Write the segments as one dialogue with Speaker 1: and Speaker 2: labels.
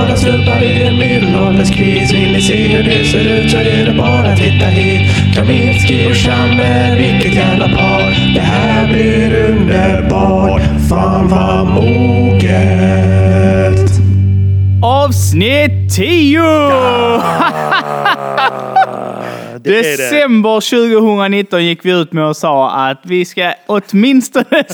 Speaker 1: glada stubbar i en medelålderskris. Vill ni se hur det ser ut så är det bara att titta hit. Kaminski och Chamber, vilket jävla par. Det här blir underbart. Fan vad moget.
Speaker 2: Avsnitt 10!
Speaker 3: Det.
Speaker 2: December 2019 gick vi ut med och sa att vi ska åtminstone...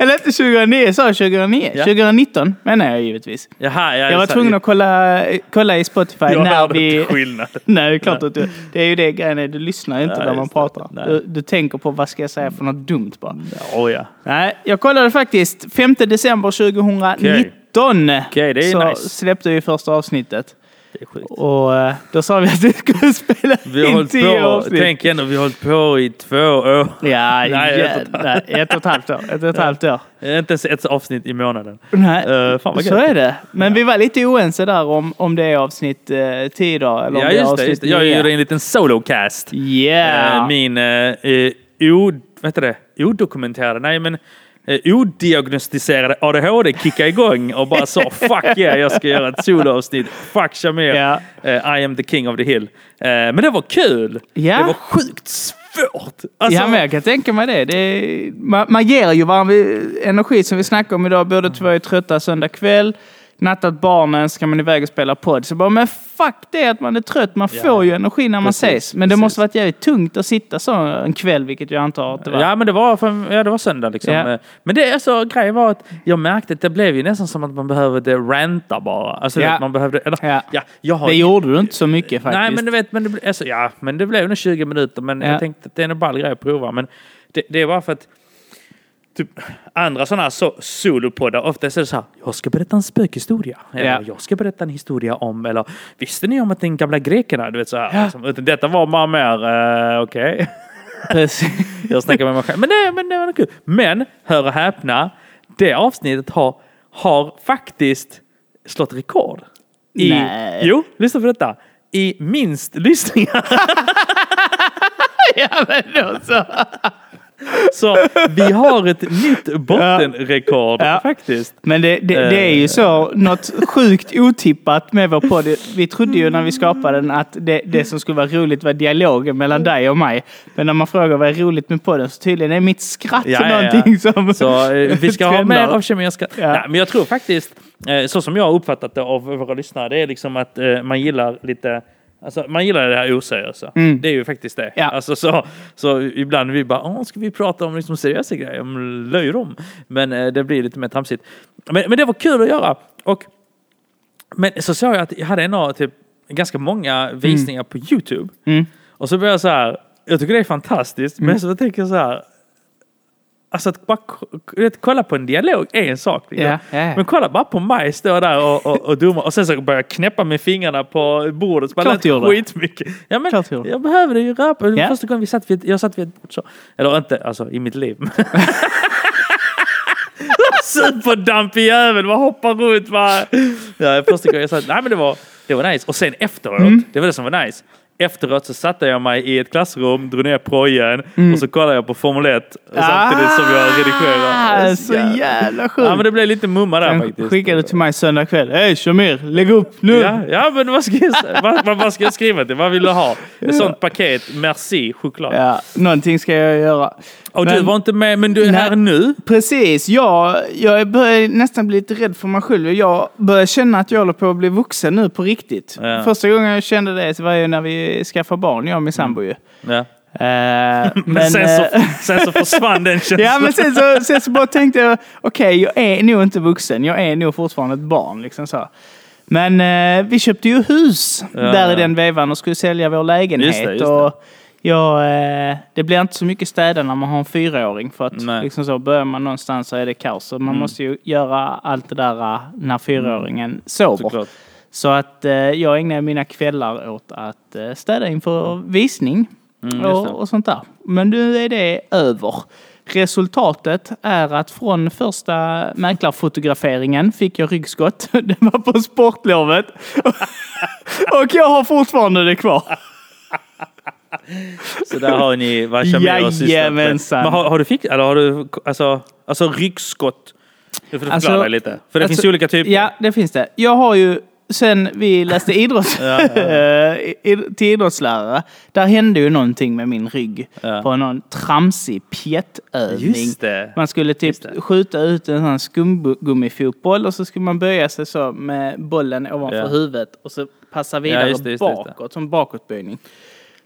Speaker 2: Eller inte 2009, sa jag 2009?
Speaker 3: Ja.
Speaker 2: 2019 menar jag givetvis.
Speaker 3: Jaha, ja,
Speaker 2: Jag var tvungen att kolla, kolla i Spotify
Speaker 3: Jag
Speaker 2: när vi...
Speaker 3: skillnad.
Speaker 2: Nej, det är klart att du... Det är ju det grejen är, du lyssnar inte
Speaker 3: Nej,
Speaker 2: när man pratar. Du, du tänker på vad ska jag säga för något dumt bara.
Speaker 3: Oh, ja.
Speaker 2: Nej, jag kollade faktiskt. 5 december 2019
Speaker 3: Okej, det är
Speaker 2: så
Speaker 3: nice.
Speaker 2: släppte vi första avsnittet.
Speaker 3: Det är sjukt.
Speaker 2: Och eh, då sa vi att vi skulle spela
Speaker 3: Vi har
Speaker 2: in
Speaker 3: hållit
Speaker 2: tio
Speaker 3: på,
Speaker 2: avsnitt.
Speaker 3: tänk ändå, vi har hållit på i två år.
Speaker 2: Ja,
Speaker 3: Nej, ett och ett
Speaker 2: nej, ett och ett halvt år. Ett och ett halvt år.
Speaker 3: Inte ens ett avsnitt i månaden.
Speaker 2: Nej,
Speaker 3: Eh, fan vad
Speaker 2: så
Speaker 3: gött.
Speaker 2: är det. Men vi var lite oense där om, om det är avsnitt eh, 10 idag eller om
Speaker 3: Ja,
Speaker 2: det är
Speaker 3: just det.
Speaker 2: avsnitt
Speaker 3: Just det. Jag
Speaker 2: nio.
Speaker 3: gjorde en liten solocast.
Speaker 2: Yeah!
Speaker 3: Eh, Min eh, eh, o, vad heter det? odokumenterade, nej men eh, odiagnostiserade ADHD kickade igång och bara sa fuck yeah, jag ska göra ett soloavsnitt. Fuck Shamir,
Speaker 2: Ja.
Speaker 3: Eh, I am the king of the hill. Eh, men det var kul.
Speaker 2: Ja.
Speaker 3: Det var sjukt svårt. Alltså,
Speaker 2: ja, men jag kan tänka mig det. det är, man, man ger ju varandra energi som vi snackade om idag. Båda två är trötta söndag kväll. Nattat barnen ska man iväg och spela podd. Så bara, men fuck det att man är trött. Man
Speaker 3: Ja.
Speaker 2: får ju energi när man
Speaker 3: Precis,
Speaker 2: ses. Men det
Speaker 3: precis.
Speaker 2: måste varit jävligt tungt att sitta så en kväll, vilket jag antar att det var.
Speaker 3: Ja men det var, för, ja, det var söndag liksom. Eh, Men det alltså, grejen var att jag märkte att det blev ju nästan som att man behövde ranta bara. Alltså att man behövde, eller,
Speaker 2: Ja.
Speaker 3: ja. jag har
Speaker 2: Det gjorde du inte så mycket faktiskt.
Speaker 3: Nej men du vet, men det, alltså, ja, men det blev nog 20 minuter men
Speaker 2: Ja.
Speaker 3: jag tänkte att det är en ball grej att prova. Men det, det var för att typ, andra sådana här so solopoddar, ofta är det så här, jag ska berätta en spökhistoria. Eller
Speaker 2: Ja.
Speaker 3: jag ska berätta en historia om, eller visste ni om att den gamla grekerna, du vet så här. Liksom, utan detta var bara mer, uh, okej.
Speaker 2: Precis.
Speaker 3: Jag snackar med mig själv. Men det, men det var kul. Men, hör och häpna, det avsnittet har, har faktiskt slått rekord. I,
Speaker 2: Nej.
Speaker 3: Jo, lyssna på detta. I minst lyssningar.
Speaker 2: ja, men då så.
Speaker 3: Så vi har ett nytt bottenrekord
Speaker 2: Ja.
Speaker 3: faktiskt.
Speaker 2: Men det, det, det är ju så, något sjukt otippat med vår podd. Vi trodde ju när vi skapade den att det, det som skulle vara roligt var dialogen mellan dig och mig. Men när man frågar vad är roligt med podden så tydligen är mitt skratt
Speaker 3: Ja, ja,
Speaker 2: någonting som
Speaker 3: Så eh, vi ska ha mer av kemiska...
Speaker 2: Ja.
Speaker 3: Nej, men jag tror faktiskt, eh, så som jag har uppfattat det av våra lyssnare, det är liksom att eh, man gillar lite Alltså, man gillar det här oseriösa.
Speaker 2: Mm.
Speaker 3: Det är ju faktiskt det.
Speaker 2: Ja.
Speaker 3: Alltså, så, så ibland vi bara, Åh, ska vi prata om liksom seriösa grejer, om löjrom? Men eh, det blir lite mer tramsigt. Men, men det var kul att göra. Och, men så såg jag att jag hade ändå typ ganska många visningar på YouTube.
Speaker 2: Mm.
Speaker 3: Och så började jag så här, jag tycker det är fantastiskt, men så tänker jag så här, Alltså att bara vet, kolla på en dialog är en sak. liksom.
Speaker 2: Ja, ja.
Speaker 3: Men kolla bara på mig stå där och, och, och dumma och sen så börjar jag knäppa med fingrarna på bordet. Så
Speaker 2: Klart du
Speaker 3: skitmycket. Ja, men
Speaker 2: Klart
Speaker 3: jag behöver det ju röpa.
Speaker 2: Ja.
Speaker 3: Första gången vi satt vid, jag satt vid ett bord så. Eller inte, alltså i mitt liv. Superdampig jävel, bara hoppar runt. Bara. Ja, första gången jag satt, nej men det var, det var nice. Och sen efteråt,
Speaker 2: Mm.
Speaker 3: det var det som var nice. Efteråt så satte jag mig i ett klassrum, drog ner projen och så kollade jag på Formel 1 samtidigt som jag redigerade.
Speaker 2: Ah, så jävla sjukt.
Speaker 3: Ja men det blev lite mumma där
Speaker 2: Sen
Speaker 3: faktiskt.
Speaker 2: skickade du till mig söndag kväll. Hej Shamir, lägg upp nu!
Speaker 3: Ja, ja men vad ska, jag, vad, vad, vad ska jag skriva till? Vad vill du ha? Ett sånt paket, merci, choklad.
Speaker 2: Ja, någonting ska jag göra.
Speaker 3: Och du
Speaker 2: Men-
Speaker 3: var inte med, men du är
Speaker 2: Nej.
Speaker 3: här nu.
Speaker 2: Precis, jag, jag börjar nästan bli lite rädd för mig själv. Jag börjar känna att jag håller på att bli vuxen nu på riktigt.
Speaker 3: Ja.
Speaker 2: Första gången jag kände det var ju när vi skaffade barn, jag och min sambo ju.
Speaker 3: Ja.
Speaker 2: Eh,
Speaker 3: Men,
Speaker 2: men,
Speaker 3: sen, så,
Speaker 2: eh,
Speaker 3: sen så försvann den känslan.
Speaker 2: Ja, men sen så, sen så bara tänkte jag, okej, jag är nog inte vuxen. Jag är nog fortfarande ett barn. Liksom så. Men eh, vi köpte ju hus
Speaker 3: Ja,
Speaker 2: där
Speaker 3: ja.
Speaker 2: i den vevan och skulle sälja vår lägenhet.
Speaker 3: Just det, just det.
Speaker 2: Och jag, eh, det blir inte så mycket städa när man har en fyraåring. För att
Speaker 3: Nej.
Speaker 2: liksom så, börjar man någonstans så är det kaos. Så man
Speaker 3: Mm.
Speaker 2: måste ju göra allt det där eh, när fyraåringen sover.
Speaker 3: Såklart.
Speaker 2: Så att eh, jag ägnar mina kvällar åt att eh, städa inför visning
Speaker 3: Mm,
Speaker 2: och, och sånt där. Men nu är det över. Resultatet är att från första mäklarfotograferingen fick jag ryggskott. Det var på sportlovet. och jag har fortfarande det kvar.
Speaker 3: Så där har ni vad Shamir har sysslat med.
Speaker 2: Jajamensan.
Speaker 3: Men har, har du fick, eller har du, alltså, alltså ryggskott? Du får förklara
Speaker 2: Alltså-
Speaker 3: dig lite. För det
Speaker 2: alltså-
Speaker 3: finns olika typer.
Speaker 2: Ja, det finns det. Jag har ju sen vi läste idrott, i- till idrottslärare, där hände ju någonting med min rygg
Speaker 3: Ja.
Speaker 2: på någon tramsig pjättövning. Man skulle typ skjuta ut en sån skumgummifotboll och så skulle man böja sig så med bollen ovanför
Speaker 3: Ja.
Speaker 2: huvudet och så passa vidare
Speaker 3: just det, just det, just
Speaker 2: bakåt, som bakåtböjning.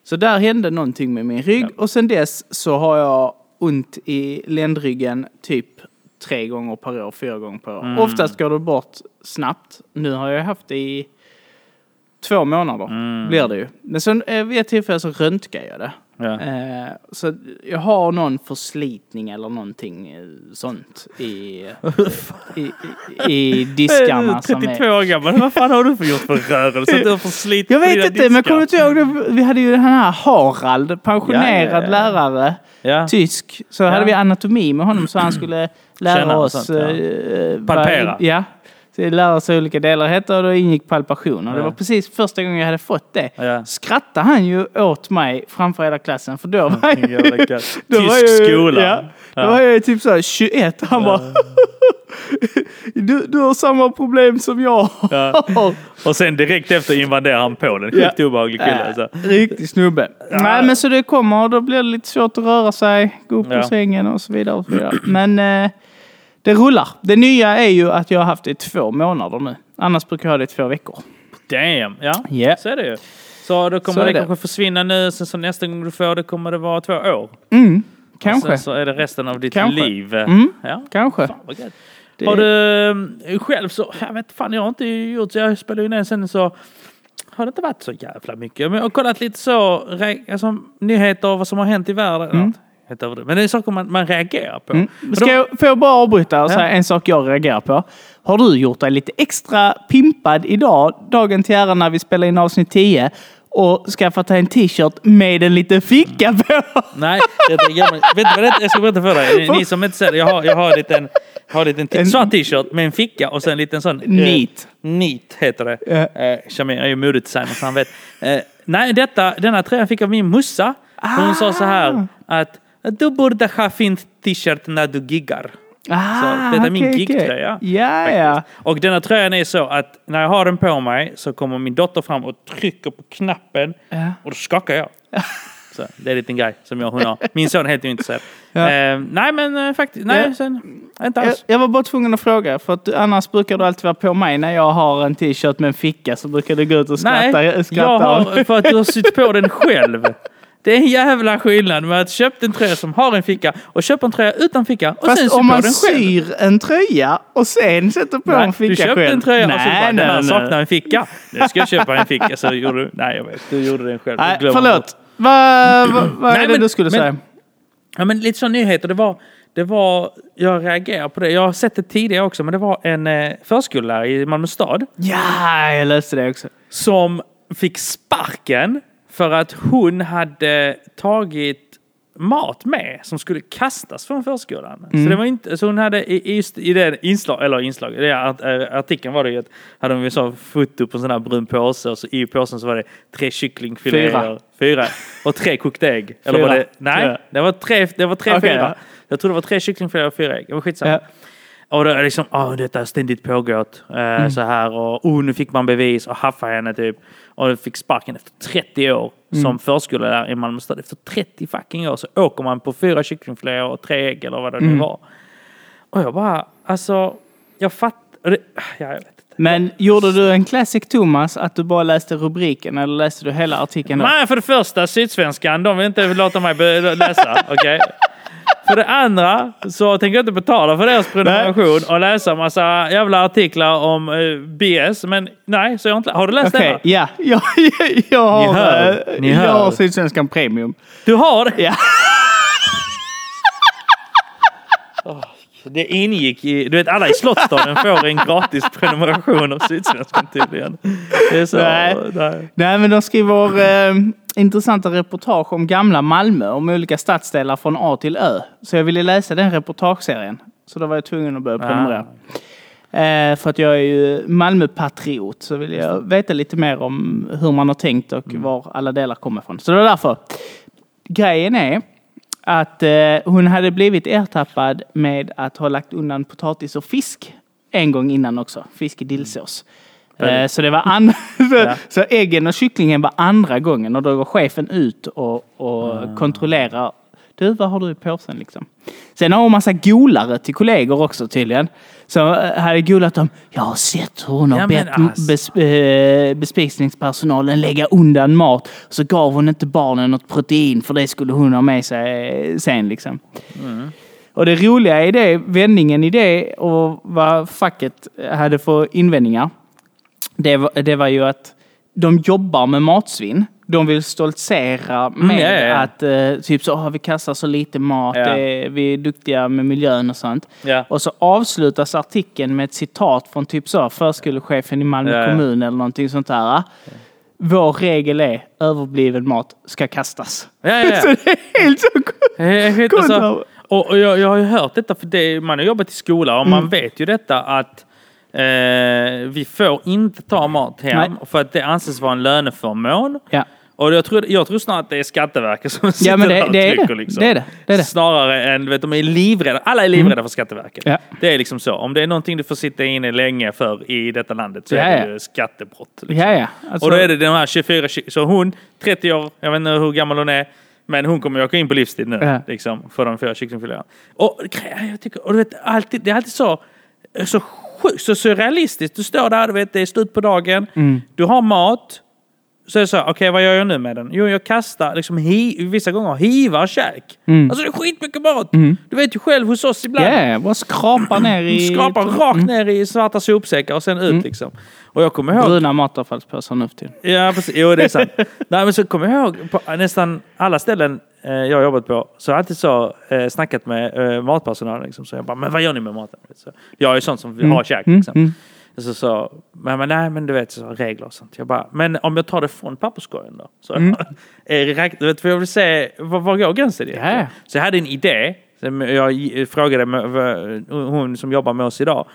Speaker 2: Så där hände någonting med min rygg och sen dess så har jag ont i ländryggen typ tre gånger per år, fyra gånger per år.
Speaker 3: Mm.
Speaker 2: Oftast går det bort snabbt. Nu har jag haft det i två månader,
Speaker 3: Mm.
Speaker 2: blir det ju. Men sen eh, vid ett tillfälle så röntgade jag det.
Speaker 3: Ja.
Speaker 2: Eh, så jag har någon förslitning eller någonting eh, sånt i, i, i, i diskarna. Som
Speaker 3: 32
Speaker 2: är...
Speaker 3: år gammal. Vad fan har du för gjort för rörelse? Du har
Speaker 2: Jag vet inte, men
Speaker 3: diskar?
Speaker 2: kommer du inte ihåg? Vi hade ju den här Harald, pensionerad
Speaker 3: Ja, ja,
Speaker 2: lärare, tysk. Så hade vi anatomi med honom så han skulle lära
Speaker 3: Känna
Speaker 2: oss...
Speaker 3: sånt, ja.
Speaker 2: eh,
Speaker 3: Palpera.
Speaker 2: Ja. Lära hur olika delar hette och då ingick palpation. Och det
Speaker 3: Ja.
Speaker 2: var precis första gången jag hade fått det.
Speaker 3: Ja.
Speaker 2: Skrattade han ju åt mig framför hela klassen för då var jag...
Speaker 3: Gött.
Speaker 2: Då var jag,
Speaker 3: skola.
Speaker 2: Ja, då
Speaker 3: Ja.
Speaker 2: var jag typ så här 21. Han bara... du, du har samma problem som jag har.
Speaker 3: Och sen direkt efter invaderar han på den. Sjukt obehaglig kille. Så.
Speaker 2: Äh, riktig snubbe. Nej men så det kommer och då blir det lite svårt att röra sig, gå upp
Speaker 3: Ja.
Speaker 2: sängen och så vidare. Och så vidare. Men eh, det rullar. Det nya är ju att jag har haft det i två månader nu. Annars brukar jag ha det i två veckor.
Speaker 3: Damn. Ja,
Speaker 2: Ja.
Speaker 3: så är det ju. Så då kommer
Speaker 2: Så
Speaker 3: det,
Speaker 2: det.
Speaker 3: kanske försvinna nu. Sen så nästa gång du får det kommer det vara två år.
Speaker 2: Mm,
Speaker 3: Och
Speaker 2: kanske.
Speaker 3: sen så är det resten av ditt
Speaker 2: Kanske.
Speaker 3: liv.
Speaker 2: Mm.
Speaker 3: Ja.
Speaker 2: Kanske.
Speaker 3: Fan vad.
Speaker 2: Det-
Speaker 3: Har du eh, själv så, jag vet fan jag har inte gjort så, jag spelar ju ner sen så har det inte varit så jävla mycket. Men jag har kollat lite så, alltså, nyheter och vad som har hänt i världen.
Speaker 2: Mm.
Speaker 3: Ja, helt överdrivet. Men det är saker man, man reagerar på.
Speaker 2: Mm. Ska jag, får jag bara avbryta och
Speaker 3: Ja.
Speaker 2: säga en sak jag reagerar på? Har du gjort dig lite extra pimpad idag, dagen till ära när vi spelar in avsnitt 10, och skaffat dig en t-shirt med en liten ficka på?
Speaker 3: Nej, det är vet du vad det är? Jag ska berätta för dig. Ni som inte ser det, jag har, jag har en liten, har en liten
Speaker 2: En-
Speaker 3: svart t-shirt med en ficka och sen en liten sån... eh,
Speaker 2: Neat.
Speaker 3: neat heter det.
Speaker 2: Ja.
Speaker 3: Eh, Shamir är ju modedesigner så han vet. Eh, nej, detta, denna tröja fick jag av min mussa. Hon sa så här att du borde ha fin t-shirt när du giggar.
Speaker 2: Ah,
Speaker 3: detta är min
Speaker 2: okej, okej.
Speaker 3: gigtröja,
Speaker 2: Ja, ja.
Speaker 3: Och denna tröjan är så att när jag har den på mig så kommer min dotter fram och trycker på knappen
Speaker 2: Ja.
Speaker 3: och då skakar jag. Så, det är en liten grej som jag hon har. Min son är helt ointresserad.
Speaker 2: Ja.
Speaker 3: Eh, nej men eh, faktiskt, nej sen, inte
Speaker 2: Jag,
Speaker 3: alls.
Speaker 2: jag var bara tvungen att fråga, för att annars brukar du alltid vara på mig när jag har en t-shirt med en ficka så brukar du gå ut och skratta.
Speaker 3: Nej,
Speaker 2: skratta
Speaker 3: jag har, för att du har sytt på den själv. Det är en jävla skillnad med att köpa en tröja som har en ficka och köpa en tröja utan ficka och sen
Speaker 2: Fast
Speaker 3: sy
Speaker 2: om
Speaker 3: på
Speaker 2: man
Speaker 3: den själv.
Speaker 2: syr en tröja och sen sätter på
Speaker 3: Nej,
Speaker 2: en ficka
Speaker 3: du köpte
Speaker 2: själv.
Speaker 3: en tröja och så bara, den här
Speaker 2: nej,
Speaker 3: saknar
Speaker 2: nej.
Speaker 3: en ficka. Nu ska jag köpa en ficka. Så gjorde du, nej jag vet, du gjorde den själv.
Speaker 2: Nej, förlåt. Vad vad
Speaker 3: Nej,
Speaker 2: är det
Speaker 3: men-
Speaker 2: du skulle
Speaker 3: men-
Speaker 2: säga?
Speaker 3: Ja, men lite så nyheter. Det var, det var, jag reagerar på det. Jag har sett det tidigare också, men det var en eh, förskollärare i Malmö stad
Speaker 2: Ja, jag läste det också.
Speaker 3: som fick sparken för att hon hade tagit mat med som skulle kastas från förskolan. Så det var inte, så hon hade i, just i det inslag, eller inslag, i art- eh, artikeln var det ju att hade de ju så foto på en sån här brun påse och så i påsen så var det tre kycklingfiléer.
Speaker 2: Fyra.
Speaker 3: Fyra. Och tre kokta ägg. Eller var
Speaker 2: Fyra.
Speaker 3: det, nej,
Speaker 2: Fyra.
Speaker 3: det var tre, det var tre
Speaker 2: Okej,
Speaker 3: fyra.
Speaker 2: ja.
Speaker 3: Jag tror det var tre kycklingfiléer och fyra ägg. Det var skitsamma.
Speaker 2: Ja.
Speaker 3: Och då är det liksom, åh detta har ständigt pågått. Eh,
Speaker 2: Mm.
Speaker 3: Så här och oh, nu fick man bevis och haffa henne typ. Och fick sparken efter 30 år
Speaker 2: Mm.
Speaker 3: som förskollärare i Malmö stad. Efter 30 fucking år så åker man på fyra kycklingfiléer och tre ägg eller vad det
Speaker 2: Mm.
Speaker 3: nu var. Och jag bara, alltså, jag fattar. Ja, jag vet inte.
Speaker 2: Men gjorde du en classic Thomas att du bara läste rubriken eller läste du hela artikeln? då?
Speaker 3: Nej, för det första, Sydsvenskan, de vill inte låta mig läsa. Okej? För det andra så tänker jag inte betala för deras prenumeration och läsa massa jävla artiklar om eh, BS. Men nej, så jag inte... Har du läst
Speaker 2: Okej,
Speaker 3: denna?
Speaker 2: ja. Jag, jag, jag har,
Speaker 3: hör,
Speaker 2: jag
Speaker 3: hör.
Speaker 2: har Sydsvenskan Premium.
Speaker 3: Du har det?
Speaker 2: Ja.
Speaker 3: Det ingick i... Du vet, alla i Slottsstaden får en gratis prenumeration av Sydsvenskan tydligen. Det är så...
Speaker 2: Nej.
Speaker 3: nej.
Speaker 2: Nej, men de skriver eh, intressanta reportage om gamla Malmö, om olika stadsdelar från A till Ö. Så jag ville läsa den reportageserien. Så då var jag tvungen att börja prenumerera. Eh, för att jag är ju Malmöpatriot så vill jag veta lite mer om hur man har tänkt och var alla delar kommer ifrån. Så det var därför. Grejen är att eh, hon hade blivit ertappad med att ha lagt undan potatis och fisk en gång innan också. Fisk i dillsås. Eh, Så, det var an-
Speaker 3: Ja.
Speaker 2: så äggen och kycklingen var andra gången och då går chefen ut och, och
Speaker 3: Ah.
Speaker 2: kontrollerar. Du, vad har du i påsen liksom? Sen har hon massa golare till kollegor också tydligen. Så eh, hade golat om, jag har sett hur hon har
Speaker 3: Ja,
Speaker 2: bett
Speaker 3: alltså.
Speaker 2: bes, eh, bespisningspersonalen lägga undan mat. Så gav hon inte barnen något protein för det skulle hon ha med sig eh, sen liksom.
Speaker 3: Mm.
Speaker 2: Och det roliga i det, vändningen i det och vad facket hade för invändningar. Det var, det var ju att de jobbar med matsvinn. De vill stoltsera med
Speaker 3: Mm, ja, ja, ja.
Speaker 2: att eh, typ så, "Åh, vi kastar så lite mat, det, vi är duktiga med miljön och sånt. Och så avslutas artikeln med ett citat från typ så, förskolechefen i Malmö kommun eller någonting sånt där. Vår regel är överbliven mat ska kastas.
Speaker 3: Ja, ja, ja.
Speaker 2: så det är helt så kontra-
Speaker 3: alltså, och, och jag, jag har ju hört detta, för det, man har jobbat i skola och
Speaker 2: Mm.
Speaker 3: man vet ju detta att eh, vi får inte ta mat hem
Speaker 2: Nej.
Speaker 3: för att det anses vara en löneförmån.
Speaker 2: Ja.
Speaker 3: Och jag tror, jag tror snarare att det är Skatteverket som sitter
Speaker 2: men det-
Speaker 3: där och
Speaker 2: det är
Speaker 3: trycker.
Speaker 2: det.
Speaker 3: Liksom.
Speaker 2: Det är det. Det är det.
Speaker 3: Snarare än, vet, de är livrädda. Alla är livrädda för Skatteverket.
Speaker 2: Ja.
Speaker 3: Det är liksom så. Om det är någonting du får sitta inne länge för i detta landet så
Speaker 2: Ja,
Speaker 3: är
Speaker 2: ja.
Speaker 3: det ju skattebrott. Liksom.
Speaker 2: Ja, ja. Alltså,
Speaker 3: Och då är det de här 24, ky- så hon, 30 år, jag vet inte hur gammal hon är, men hon kommer ju åka in på livstid nu.
Speaker 2: Ja.
Speaker 3: Liksom, för de fyra kycklingfiléerna. Och, jag tycker, och du vet, alltid, det är alltid så, så sjukt, så surrealistiskt. Du står där, du vet, det är slut på dagen,
Speaker 2: Mm.
Speaker 3: du har mat, så är det så, okej vad gör jag nu med den? Jo, jag kastar liksom hi, vissa gånger hivar käk.
Speaker 2: Mm.
Speaker 3: Alltså det är skitmycket mat. Du vet ju själv hos oss ibland.
Speaker 2: Ja, ja, bara skrapa ner i...
Speaker 3: Skrapar rakt ner i svarta sopsäckar och sen ut liksom. Och jag kommer ihåg...
Speaker 2: Bruna matavfallspåsar nu för tiden.
Speaker 3: Ja, precis. Jo, det är sant. Nej, men så kommer jag ihåg på nästan alla ställen eh, jag har jobbat på så har jag alltid så eh, snackat med eh, matpersonal. Liksom, så jag bara, men vad gör ni med maten? Så, jag är ju sån som vill ha käk.
Speaker 2: Mm,
Speaker 3: Liksom. Så, så, men, men nej, men du vet, så, regler och sånt. Jag bara, men om jag tar det från papperskorgen då? Så,
Speaker 2: Mm.
Speaker 3: du vet, för jag vill se, var, var går gränsen egentligen?
Speaker 2: Ja.
Speaker 3: Så jag hade en idé. Jag frågade med, hon som jobbar med oss idag.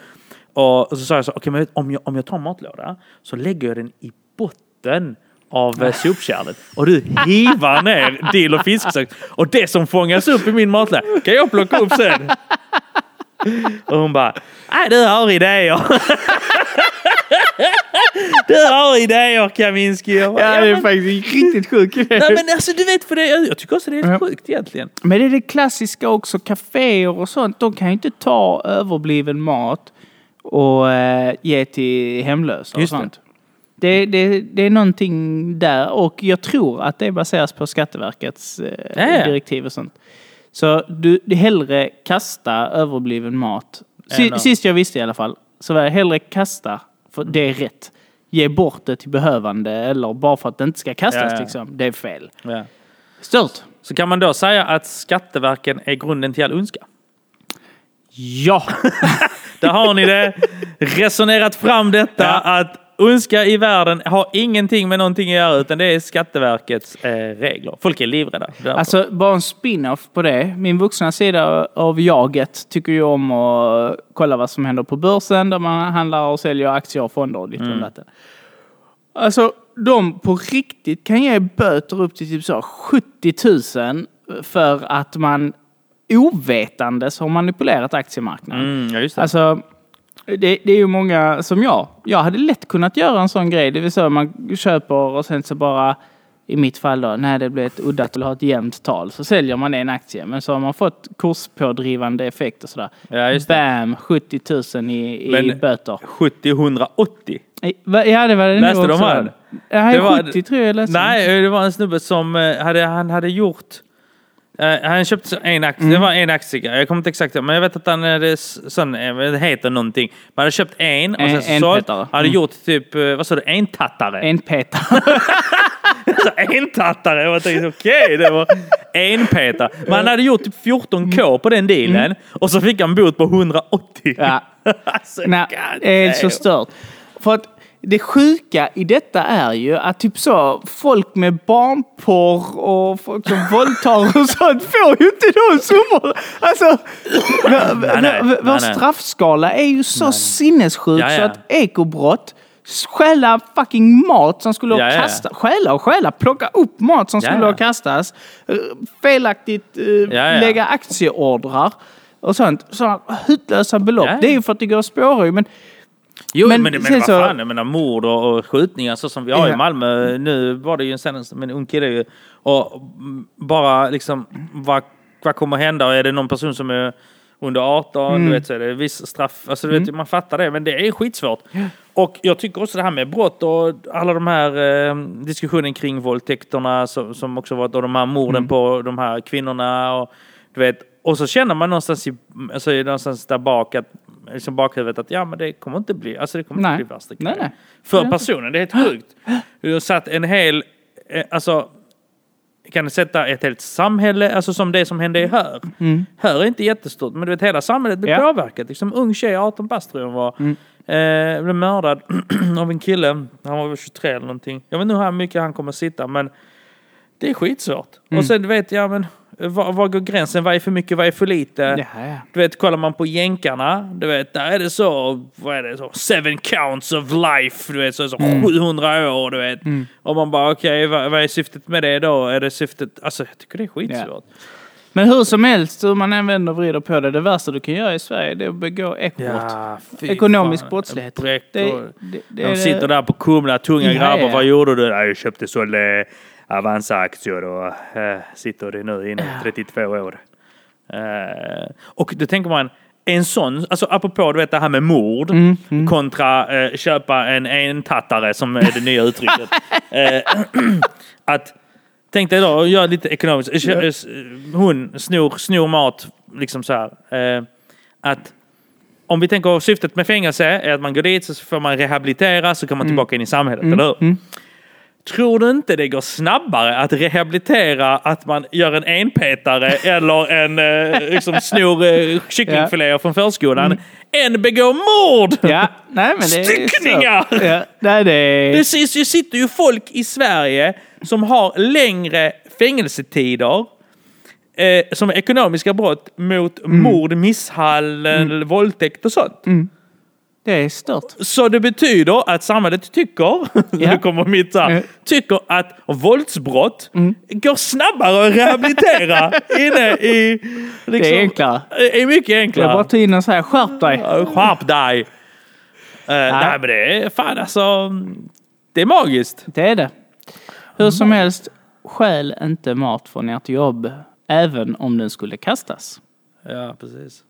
Speaker 3: Och, så sa jag så, okej, men om jag, om jag tar matlåda så lägger jag den i botten av eh, sopkärlet och du hivar ner dill och fisksax och det som fångas upp i min matlåda kan jag plocka upp sen. Och hon bara, nej du har idéer. du har idéer Kaminski. Jag bara,
Speaker 2: Ja, det är faktiskt riktigt sjukt.
Speaker 3: nej men alltså du vet för det, jag tycker också det är
Speaker 2: Ja.
Speaker 3: sjukt egentligen.
Speaker 2: Men det är det klassiska också, kaféer och sånt. De kan ju inte ta överbliven mat och eh, ge till hemlösa och
Speaker 3: Just
Speaker 2: sånt. Det, det, det är någonting där och jag tror att det baseras på Skatteverkets eh, direktiv och sånt. Så du, du hellre kasta överbliven mat. Si, sist jag visste i alla fall, så var det hellre kasta, för det är rätt. Ge bort det till behövande eller bara för att det inte ska kastas
Speaker 3: Ja, ja.
Speaker 2: liksom. Det är fel.
Speaker 3: Ja.
Speaker 2: Stört.
Speaker 3: Så kan man då säga att Skatteverken är grunden till all ondska?
Speaker 2: Ja!
Speaker 3: Där har ni det. Resonerat fram detta
Speaker 2: Ja.
Speaker 3: att ondska i världen har ingenting med någonting att göra utan det är Skatteverkets eh, regler. Folk är livrädda. därför.
Speaker 2: Alltså bara en spin-off på det. Min vuxna sida av jaget tycker ju om att kolla vad som händer på börsen där man handlar och säljer aktier och fonder och och datten. Alltså de på riktigt kan ge böter upp till typ så 70 000 för att man ovetandes har manipulerat aktiemarknaden.
Speaker 3: Mm, ja.
Speaker 2: Alltså, det, det är ju många som jag. Jag hade lätt kunnat göra en sån grej. Det vill säga man köper och sen så bara i mitt fall då, när det blir ett uddat eller har ett jämnt tal så säljer man en aktie. Men så har man fått kurspådrivande effekt och sådär.
Speaker 3: Ja, just det.
Speaker 2: Bam! 70 000 i, i
Speaker 3: Men-
Speaker 2: böter.
Speaker 3: 70-180.
Speaker 2: I- va- Ja, det var det
Speaker 3: Läste de här? Det var-
Speaker 2: 70 tror jag jag läste.
Speaker 3: Nej, det var en snubbe som eh, hade, han hade gjort... eh, han köpte en aktie,
Speaker 2: Mm.
Speaker 3: det var en aktie, jag kommer inte exakt ihåg, men jag vet att han s- sån, eh, det heter någonting. Man hade köpt en och
Speaker 2: En-
Speaker 3: sen så
Speaker 2: en
Speaker 3: sålt,
Speaker 2: petare.
Speaker 3: hade
Speaker 2: Mm.
Speaker 3: gjort typ, eh, vad sa du, en tattare?
Speaker 2: En peta.
Speaker 3: en tattare. Jag tänkte okej, det var en petar. Men han hade gjort typ 14k på den dealen och så fick han bot på 180.
Speaker 2: Mm. Ja.
Speaker 3: alltså,
Speaker 2: Nej, det är så stört. För att det sjuka i detta är ju att typ så folk med barnporr och folk som våldtar och sånt får ju inte de summorna. Alltså,
Speaker 3: nej,
Speaker 2: vår
Speaker 3: nej, nej.
Speaker 2: straffskala är ju så sinnessjuk
Speaker 3: Ja,
Speaker 2: så
Speaker 3: ja.
Speaker 2: att ekobrott Stjäla fucking mat som skulle
Speaker 3: Ja,
Speaker 2: ha
Speaker 3: ja,
Speaker 2: kastats. Stjäla och stjäla. Plocka upp mat som skulle
Speaker 3: ja.
Speaker 2: ha kastats. eh, Felaktigt eh, lägga aktieordrar och sånt. Sådana hutlösa belopp. Det är ju för att det går ju, men
Speaker 3: Jo, men,
Speaker 2: Men
Speaker 3: men, vad
Speaker 2: så-
Speaker 3: fan, jag menar mord och, och skjutningar så som vi har i
Speaker 2: Ja.
Speaker 3: Malmö. Nu var det ju en senaste med en ung kille ju. Och mm, bara liksom, vad, vad kommer hända? Är det någon person som är under 18,
Speaker 2: Mm.
Speaker 3: du vet, så är det viss straff. Alltså, du vet, man fattar det, men det är skitsvårt. Och jag tycker också det här med brott och alla de här eh, diskussionen kring våldtäkterna som, som också varit och de här morden
Speaker 2: Mm.
Speaker 3: på de här kvinnorna. Och, du vet, och så känner man någonstans, i, alltså, någonstans där bak att liksom bakhuvudet att ja men det kommer inte bli, alltså det kommer
Speaker 2: Nej.
Speaker 3: inte bli värsta grejen.
Speaker 2: nej.
Speaker 3: För personen, det är helt sjukt. Du har satt en hel, eh, alltså kan sätta ett helt samhälle, alltså som det som hände här. Här är inte jättestort, men du vet hela samhället blir
Speaker 2: Mm. Ja.
Speaker 3: påverkat. Liksom ung tjej, 18 bast tror jag var,
Speaker 2: Mm.
Speaker 3: eh, blev mördad av en kille. Han var väl 23 eller någonting. Jag vet inte hur mycket han kommer sitta, men det är skitsvårt.
Speaker 2: Mm.
Speaker 3: Och sen du vet jag, men var, var går gränsen? Vad är för mycket? Vad är för lite?
Speaker 2: Ja, ja.
Speaker 3: Du vet, kollar man på jänkarna, du vet, där är det så, vad är det, så, seven counts of life, du vet, så, så
Speaker 2: Mm.
Speaker 3: 700 år, du vet. Och man bara, okej, vad, vad är syftet med det då? Är det syftet, alltså jag tycker det är skitsvårt.
Speaker 2: Men hur som helst, hur man än vänder och vrider på det, det värsta du kan göra i Sverige det är att begå ekobrott.
Speaker 3: fy
Speaker 2: Ekonomisk
Speaker 3: fan.
Speaker 2: brottslighet. Det, det, det,
Speaker 3: De sitter där på Kumla, tunga
Speaker 2: Ja,
Speaker 3: grabbar,
Speaker 2: ja.
Speaker 3: vad gjorde du? "Ja, Jag köpte så Avanza-aktier och äh, sitter det nu inne 32 år. Eh, och då tänker man, en sån, alltså apropå du vet det här med mord
Speaker 2: Mm,
Speaker 3: kontra eh, köpa en entattare som är det nya uttrycket. eh, att Tänk dig då, gör lite ekonomiskt. Kö- eh, Hon snor, snor mat, liksom så här. Eh, att om vi tänker syftet med fängelse är att man går dit så får man rehabilitera så kommer man tillbaka in i samhället, eller hur? Tror du inte det går snabbare att rehabilitera att man gör en enpetare eller en eh, liksom snor eh, kycklingfiléer från förskolan än begå mord?
Speaker 2: Ja, nej men det
Speaker 3: Styckningar!
Speaker 2: Ja, nej, det är...
Speaker 3: Det sitter ju- sitter ju folk i Sverige som har längre fängelsetider eh, som ekonomiska brott mot
Speaker 2: Mm.
Speaker 3: mord, misshandel, våldtäkt och sånt.
Speaker 2: Det är stört.
Speaker 3: Så det betyder att samhället tycker, nu kommer mitt här,
Speaker 2: Mm.
Speaker 3: tycker att våldsbrott går snabbare att rehabilitera inne i... Liksom,
Speaker 2: Det är enklare.
Speaker 3: är mycket
Speaker 2: Det är
Speaker 3: enklare.
Speaker 2: bara att ta in och säga skärp dig.
Speaker 3: Skärp dig! Uh, nej men det är fan alltså... Det är magiskt.
Speaker 2: Det är det. Hur som helst, stjäl inte mat från ert jobb. Även om den skulle kastas.
Speaker 3: Ja, precis.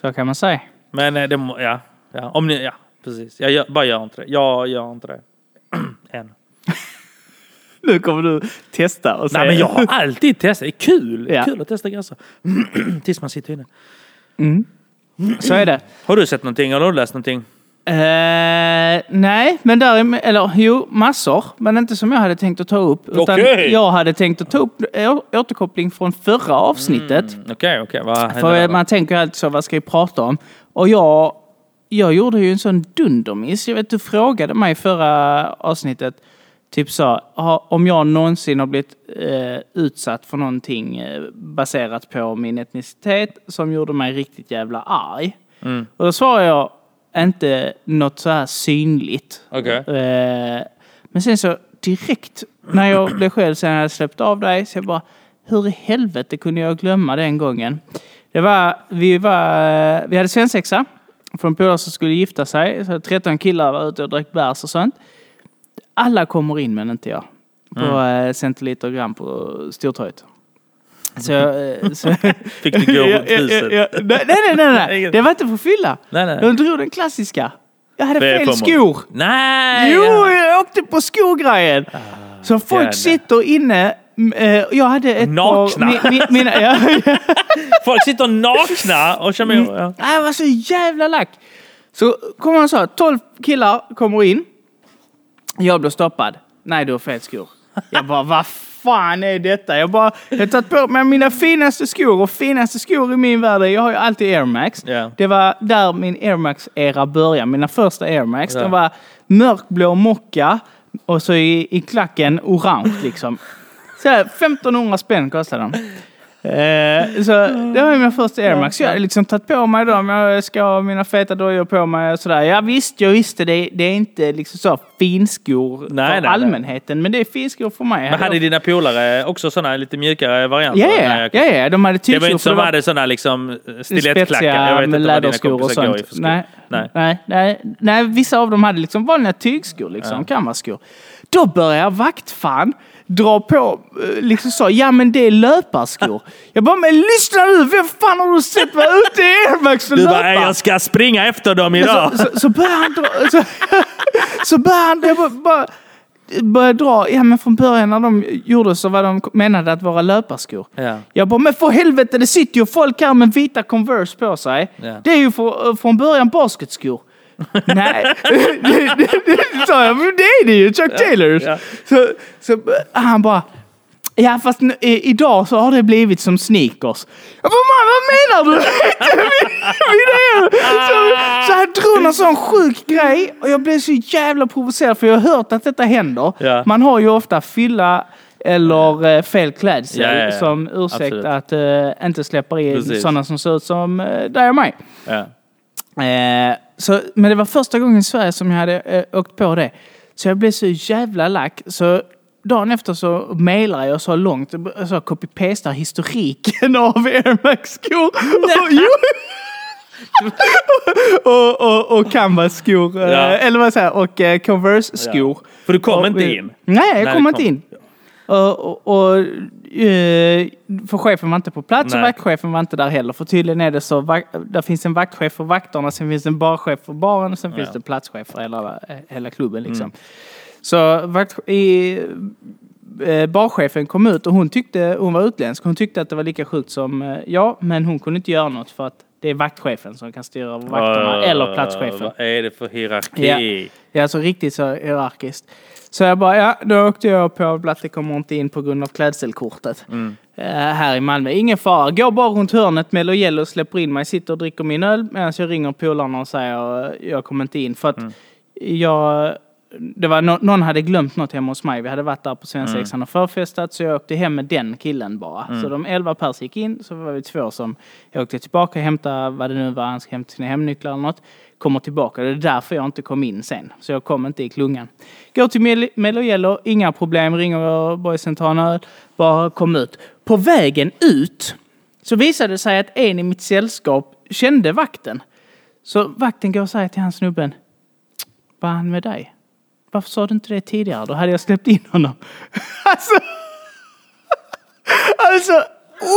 Speaker 2: Så kan man säga.
Speaker 3: Men eh, det ja, ja, om ni, ja, precis. Jag gör, bara gör inte det. Jag gör inte det. Än.
Speaker 2: Nu kommer du testa och säga...
Speaker 3: Nej men jag har alltid testat. Det är kul. Det är
Speaker 2: Ja.
Speaker 3: kul att testa gränser. Tills man sitter inne.
Speaker 2: Så är det.
Speaker 3: Har du sett någonting? Har du läst någonting?
Speaker 2: Eh, nej, men där eller jo, massor. Men inte som jag hade tänkt att ta upp. Utan
Speaker 3: Okej.
Speaker 2: jag hade tänkt att ta upp å- återkoppling från förra avsnittet.
Speaker 3: Mm, Okej, okej. Vad hände
Speaker 2: För
Speaker 3: där
Speaker 2: man tänker alltid så, vad ska jag prata om? Och jag, jag gjorde ju en sån dundermiss. Jag vet, du frågade mig förra avsnittet, typ så, om jag någonsin har blivit eh, utsatt för någonting eh, baserat på min etnicitet som gjorde mig riktigt jävla arg.
Speaker 3: Mm.
Speaker 2: Och då svarade jag, inte något så här synligt.
Speaker 3: Okej.
Speaker 2: Eh, men sen så direkt när jag blev själv sen jag hade släppt av dig så jag bara hur i helvete kunde jag glömma den gången? Det var, vi var, vi hade svensexa från polare som skulle gifta sig. Så 13 killar var ute och drack bärs och sånt. Alla kommer in men inte jag. På mm. centiliter gram på Stortorget. Så, eh, så,
Speaker 3: Fick du gå runt huset?
Speaker 2: Nej, nej, nej, nej. Det var inte för fylla.
Speaker 3: Nej, nej.
Speaker 2: De drog den klassiska. Jag hade fel
Speaker 3: på
Speaker 2: skor.
Speaker 3: Nej!
Speaker 2: Jo,
Speaker 3: ja.
Speaker 2: jag åkte på skogrejen. Så folk
Speaker 3: jävlar.
Speaker 2: sitter inne. Mm, eh, Jag hade ett
Speaker 3: Nakna.
Speaker 2: par... mi- mi- mina, ja, ja.
Speaker 3: Folk sitter nakna och kör
Speaker 2: Mm.
Speaker 3: med. Ja.
Speaker 2: Nej, Jag var så jävla lack. Så kommer han så här, 12 killar kommer in. Jag blir stoppad. Nej, du har fel skor. Jag bara, vad fan är detta? Jag bara, jag har tagit på mig mina finaste skor och finaste skor i min värld, är- jag har ju alltid Air Max.
Speaker 3: Ja.
Speaker 2: Det var där min Air Max-era började. Mina första Air Max,
Speaker 3: Ja.
Speaker 2: det var mörkblå mocka och så i, i klacken orange liksom. Så här, 1500 spänn kostade den. Eh, så det var min första Air Max. Jag hade liksom tagit på mig dem. Jag ska ha mina feta dojor på mig och sådär. Ja visst, jag visste det. Det är inte liksom så finskor
Speaker 3: Nej,
Speaker 2: för
Speaker 3: nej, nej.
Speaker 2: allmänheten. Men det är finskor för mig.
Speaker 3: Men hade dina polare också sådana lite mjukare varianter?
Speaker 2: Ja,
Speaker 3: Nej,
Speaker 2: ja, ja, ja. De hade
Speaker 3: Det var inte som
Speaker 2: var
Speaker 3: hade sådana liksom stilettklackar. Jag vet inte vad dina
Speaker 2: läderskor och
Speaker 3: kompisar går i
Speaker 2: sånt.
Speaker 3: för skor.
Speaker 2: Nej,
Speaker 3: Nej.
Speaker 2: Nej, nej, nej, vissa av dem hade liksom vanliga tygskor, liksom, kammarskor. Då börjar vaktfan dra på, eh, liksom så, ja men det är löparskor. Jag bara, men lyssna nu, vem fan har du sett vara ute i Air Max och
Speaker 3: Du bara, "Nej, jag ska springa efter dem idag.
Speaker 2: så, så, så börjar han dra, så, så börjar han jag bara, bara, börjar dra, ja men från början när de gjorde så var de menade att vara löparskor.
Speaker 3: Ja.
Speaker 2: Jag bara, men för helvete det sitter ju folk här med vita Converse på sig.
Speaker 3: Ja.
Speaker 2: Det är ju för, från början basketskor. Nej, det, sa jag, men det är det ju, Chuck Taylors.
Speaker 3: ja.
Speaker 2: Så, så han bara, ja fast nu, i, idag så har det blivit som sneakers. Bara, man, vad menar du? så, så han drog någon sån sjuk grej och jag blev så jävla provocerad för jag har hört att detta händer.
Speaker 3: Ja.
Speaker 2: Man har ju ofta fylla eller eh, fel klädsel
Speaker 3: Ja, ja, ja.
Speaker 2: som ursäkt
Speaker 3: Absolut.
Speaker 2: att eh, inte släppa in sådana som ser ut som uh, dig och mig.
Speaker 3: Ja.
Speaker 2: Så, men det var första gången i Sverige som jag hade eh, åkt på det. Så jag blev så jävla lack. Så dagen efter så mejlade jag så långt, så copy-pastar historiken av Air Max-skor. Och- och, och, Canvas-skor, eh,
Speaker 3: Ja.
Speaker 2: eller vad säger och eh, Converse-skor.
Speaker 3: För du kom
Speaker 2: Och,
Speaker 3: inte
Speaker 2: eh,
Speaker 3: in?
Speaker 2: Nej, jag kom
Speaker 3: det
Speaker 2: inte
Speaker 3: kom.
Speaker 2: in. Och, och, och, eh, för chefen var inte på plats och
Speaker 3: Nej.
Speaker 2: vaktchefen var inte där heller. För tydligen är det så, där finns en vaktchef för vakterna, sen finns det en barchef för baren och sen finns det platschef för hela, eh, hela klubben. Liksom.
Speaker 3: Mm.
Speaker 2: Så vakt, i, eh, barchefen kom ut och hon tyckte, hon var utländsk, hon tyckte att det var lika sjukt som jag, men hon kunde inte göra något för att det är vaktchefen som kan styra över vakterna eller platschefen.
Speaker 3: Vad är det för hierarki?
Speaker 2: Ja, alltså riktigt så hierarkiskt. Så jag bara, ja, då åkte jag på Blatte kommer inte in på grund av klädselkortet. Eh, här i Malmö. Ingen fara. Går bara runt hörnet med Lojello och släpper in mig. Sitter och dricker min öl medan jag ringer polarna och säger jag kommer inte in. För att jag... Det var nå- någon hade glömt något hemma hos mig. Vi hade varit där på svensexan och förfestat så jag åkte hem med den killen bara. Så de elva pers gick in så var vi två som jag åkte tillbaka och hämtade vad det nu var, han ska hämta sina hemnycklar eller något. Kommer tillbaka. Det är därför jag inte kom in sen. Så jag kom inte i klungan. Går till Mel- Mello Yellow, inga problem. Ringer boysen, tar en öl. Bara kom ut. På vägen ut så visade det sig att en i mitt sällskap kände vakten. Så vakten går och säger till han snubben. Vad han med dig? Varför sa du inte det tidigare? Då hade jag släppt in honom. alltså, alltså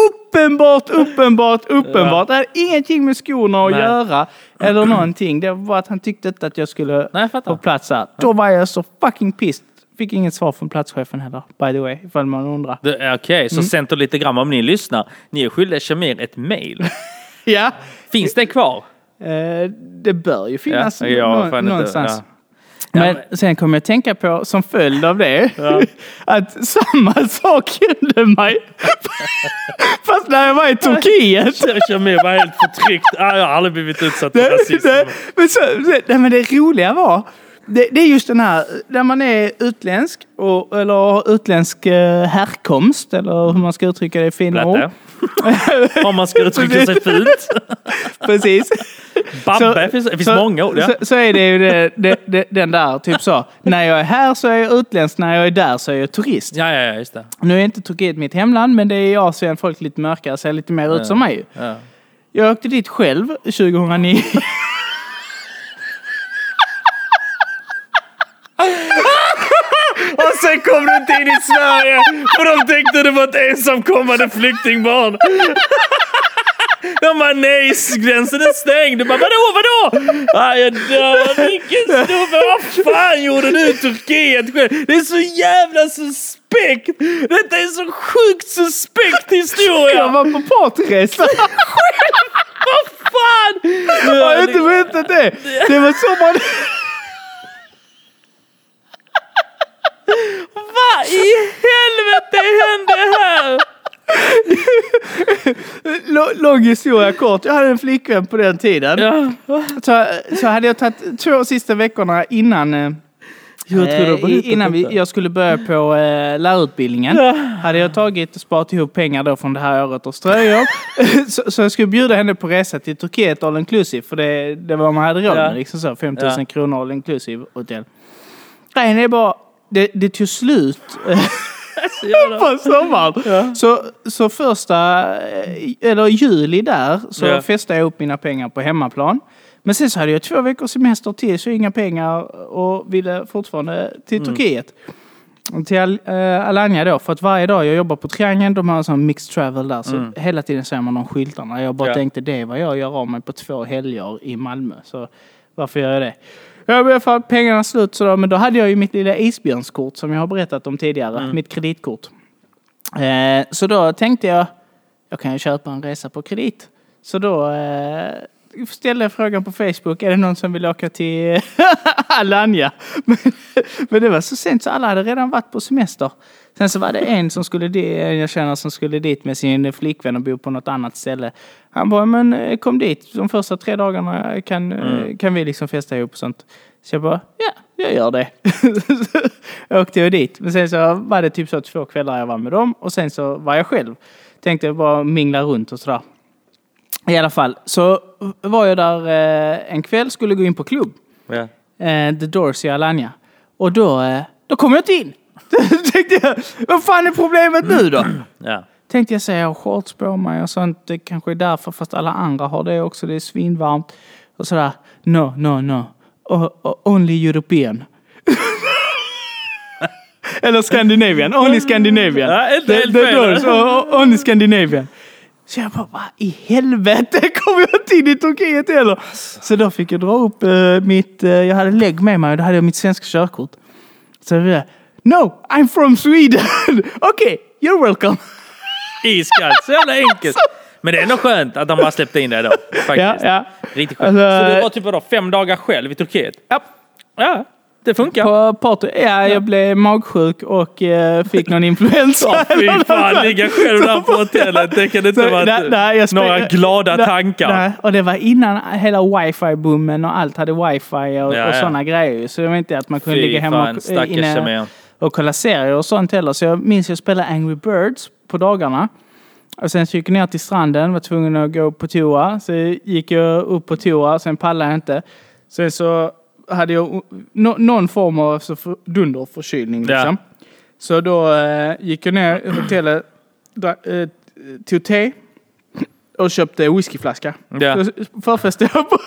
Speaker 2: uppenbart, uppenbart, uppenbart. Det hade ingenting med skorna att
Speaker 3: Nej.
Speaker 2: göra. Eller någonting. Det var bara att han tyckte inte att jag skulle
Speaker 3: Nej, jag fattar.
Speaker 2: få plats här. Då var jag så fucking pissed. Fick inget svar från platschefen heller, by the way, ifall man undrar.
Speaker 3: Det- Okej,
Speaker 2: Mm.
Speaker 3: så Center lite grann om ni lyssnar. Ni är skyldiga Shamir ett mail.
Speaker 2: Ja,
Speaker 3: Finns det kvar?
Speaker 2: eh, det bör ju finnas
Speaker 3: Ja, jag har
Speaker 2: nå-
Speaker 3: fan inte-
Speaker 2: någonstans.
Speaker 3: ja.
Speaker 2: Men sen kommer jag att tänka på, som följd av det, att samma sak hände mig. Fast när jag var i Turkiet.
Speaker 3: Shamir var helt förtryckt. Ah, jag har aldrig blivit utsatt för rasism.
Speaker 2: men, så, nej, men det roliga var, det, det är just den här, när man är utländsk, och, eller utländsk eh, härkomst, eller hur man ska uttrycka det i fina ord.
Speaker 3: Om man ska uttrycka sig fult.
Speaker 2: Precis.
Speaker 3: Babbe, finns, det finns
Speaker 2: så,
Speaker 3: många ord. Ja.
Speaker 2: Så, så är det ju det, det, det, den där, typ så. När jag är här så är jag utländsk, när jag är där så är jag turist.
Speaker 3: Ja, ja, ja, just det.
Speaker 2: Nu är inte Turkiet mitt hemland, men det är i Asien folk lite mörkare, ser lite mer ut som mig.
Speaker 3: Ja.
Speaker 2: Jag åkte dit själv 2009.
Speaker 3: Och sen kom du inte in i Sverige för de tänkte det var ett ensamkommande flyktingbarn. De bara nej, gränsen är stängd. Du bara vadå, vadå? Ah, jag dör. Vilken snubbe. Vad fan gjorde du i Turkiet själv? Det är så jävla suspekt. Detta är så sjukt suspekt historia.
Speaker 2: Jag var på partyresa.
Speaker 3: Vad fan?
Speaker 2: Har jag inte berättat det? Det var så man...
Speaker 3: Vad i helvete hände här?
Speaker 2: Lå- Lång historia kort. Jag hade en flickvän på den tiden.
Speaker 3: Ja.
Speaker 2: Så, så hade jag tagit två sista veckorna innan, eh,
Speaker 3: Jag
Speaker 2: eh, innan vi, jag skulle börja på eh, lärarutbildningen. Hade jag tagit och sparat ihop pengar då från det här året och ströjobb. så, så jag skulle bjuda henne på resa till Turkiet all inclusive. För det, det var vad man hade råd
Speaker 3: Ja.
Speaker 2: med. Liksom så, 5 000
Speaker 3: Ja.
Speaker 2: kronor all inclusive hotell. Grejen är bara, det, det tog slut.
Speaker 3: Jävla-
Speaker 2: på sommaren. Så, så första, eh, eller juli där, så
Speaker 3: Ja.
Speaker 2: festade jag upp mina pengar på hemmaplan. Men sen så hade jag två veckors semester till, så inga pengar och ville fortfarande till
Speaker 3: Mm.
Speaker 2: Turkiet. Till Al- eh, Alanya då, för att varje dag jag jobbar på Triangeln, de har en sån mixed travel där, så hela tiden ser man de skyltarna. Jag bara
Speaker 3: Mm. Ja.
Speaker 2: tänkte, det är vad jag gör av mig på två helger i Malmö. Så varför gör jag det? Jag blev för pengarna slut, så då, men då hade jag ju mitt lilla isbjörnskort som jag har berättat om tidigare,
Speaker 3: Mm.
Speaker 2: mitt kreditkort. Eh, så då tänkte jag, jag kan ju köpa en resa på kredit. Så då eh, ställde frågan på Facebook, är det någon som vill åka till Alanya? Men, men det var så sent så alla hade redan varit på semester. Sen så var det en som skulle dit, jag känner som skulle dit med sin flickvän och bo på något annat ställe. Han bara, men eh, kom dit, de första tre dagarna kan, eh, kan vi liksom festa ihop och sånt. Så jag bara, ja, jag gör det. jag åkte jag dit. Men sen så var det typ så två kvällar jag var med dem och sen så var jag själv. Tänkte jag bara mingla runt och sådär. I alla fall, så var jag där eh, en kväll, skulle gå in på klubb.
Speaker 3: Ja.
Speaker 2: Eh, The Doors i Alanya. Och då, eh, då kom jag inte in. tänkte jag, vad fan är problemet nu då?
Speaker 3: Ja.
Speaker 2: Tänkte jag säga, jag har shorts på mig och sånt. Det kanske är därför, fast alla andra har det också. Det är svinvarmt. Och sådär, no, no, no. O- o- only European. Eller Scandinavian. Only Scandinavian.
Speaker 3: Ja, inte helt fel.
Speaker 2: Only Scandinavian. Så jag bara, vad i helvete kommer jag inte in i Turkiet heller? Så då fick jag dra upp eh, mitt, eh, jag hade lägg med mig och då hade jag mitt svenska körkort. Så jag bara, no, I'm from Sweden. Okej, you're welcome.
Speaker 3: Iskallt, så jävla enkelt. Men det är ändå skönt att de bara släppte in dig då. Faktiskt.
Speaker 2: Ja, ja.
Speaker 3: Riktigt skönt.
Speaker 2: Alltså,
Speaker 3: så du var typ vadå, fem dagar själv i Turkiet?
Speaker 2: Ja,
Speaker 3: Ja, det funkar.
Speaker 2: på party. Ja, jag blev magsjuk och eh, fick någon influensa.
Speaker 3: Fy fan, ligga själv där på hotellet. Det kan inte vara några glada
Speaker 2: nej,
Speaker 3: tankar.
Speaker 2: Nej, och det var innan hela wifi-boomen och allt hade wifi och,
Speaker 3: Ja,
Speaker 2: och sådana grejer. Så det var inte att man kunde
Speaker 3: Fy
Speaker 2: ligga hemma
Speaker 3: fan,
Speaker 2: och, inne och kolla serier och sånt heller. Så jag minns jag spelade Angry Birds på dagarna. Och sen så gick jag ner till stranden, var tvungen att gå på toa. Så gick jag upp på toa, sen pallade jag inte. Sen så hade jag no, någon form av så för, dunderförkylning.
Speaker 3: Ja.
Speaker 2: Liksom. Så då eh, gick jag ner i hotellet, dra, eh, tog te och köpte whiskyflaska.
Speaker 3: Ja.
Speaker 2: Så förfestade jag på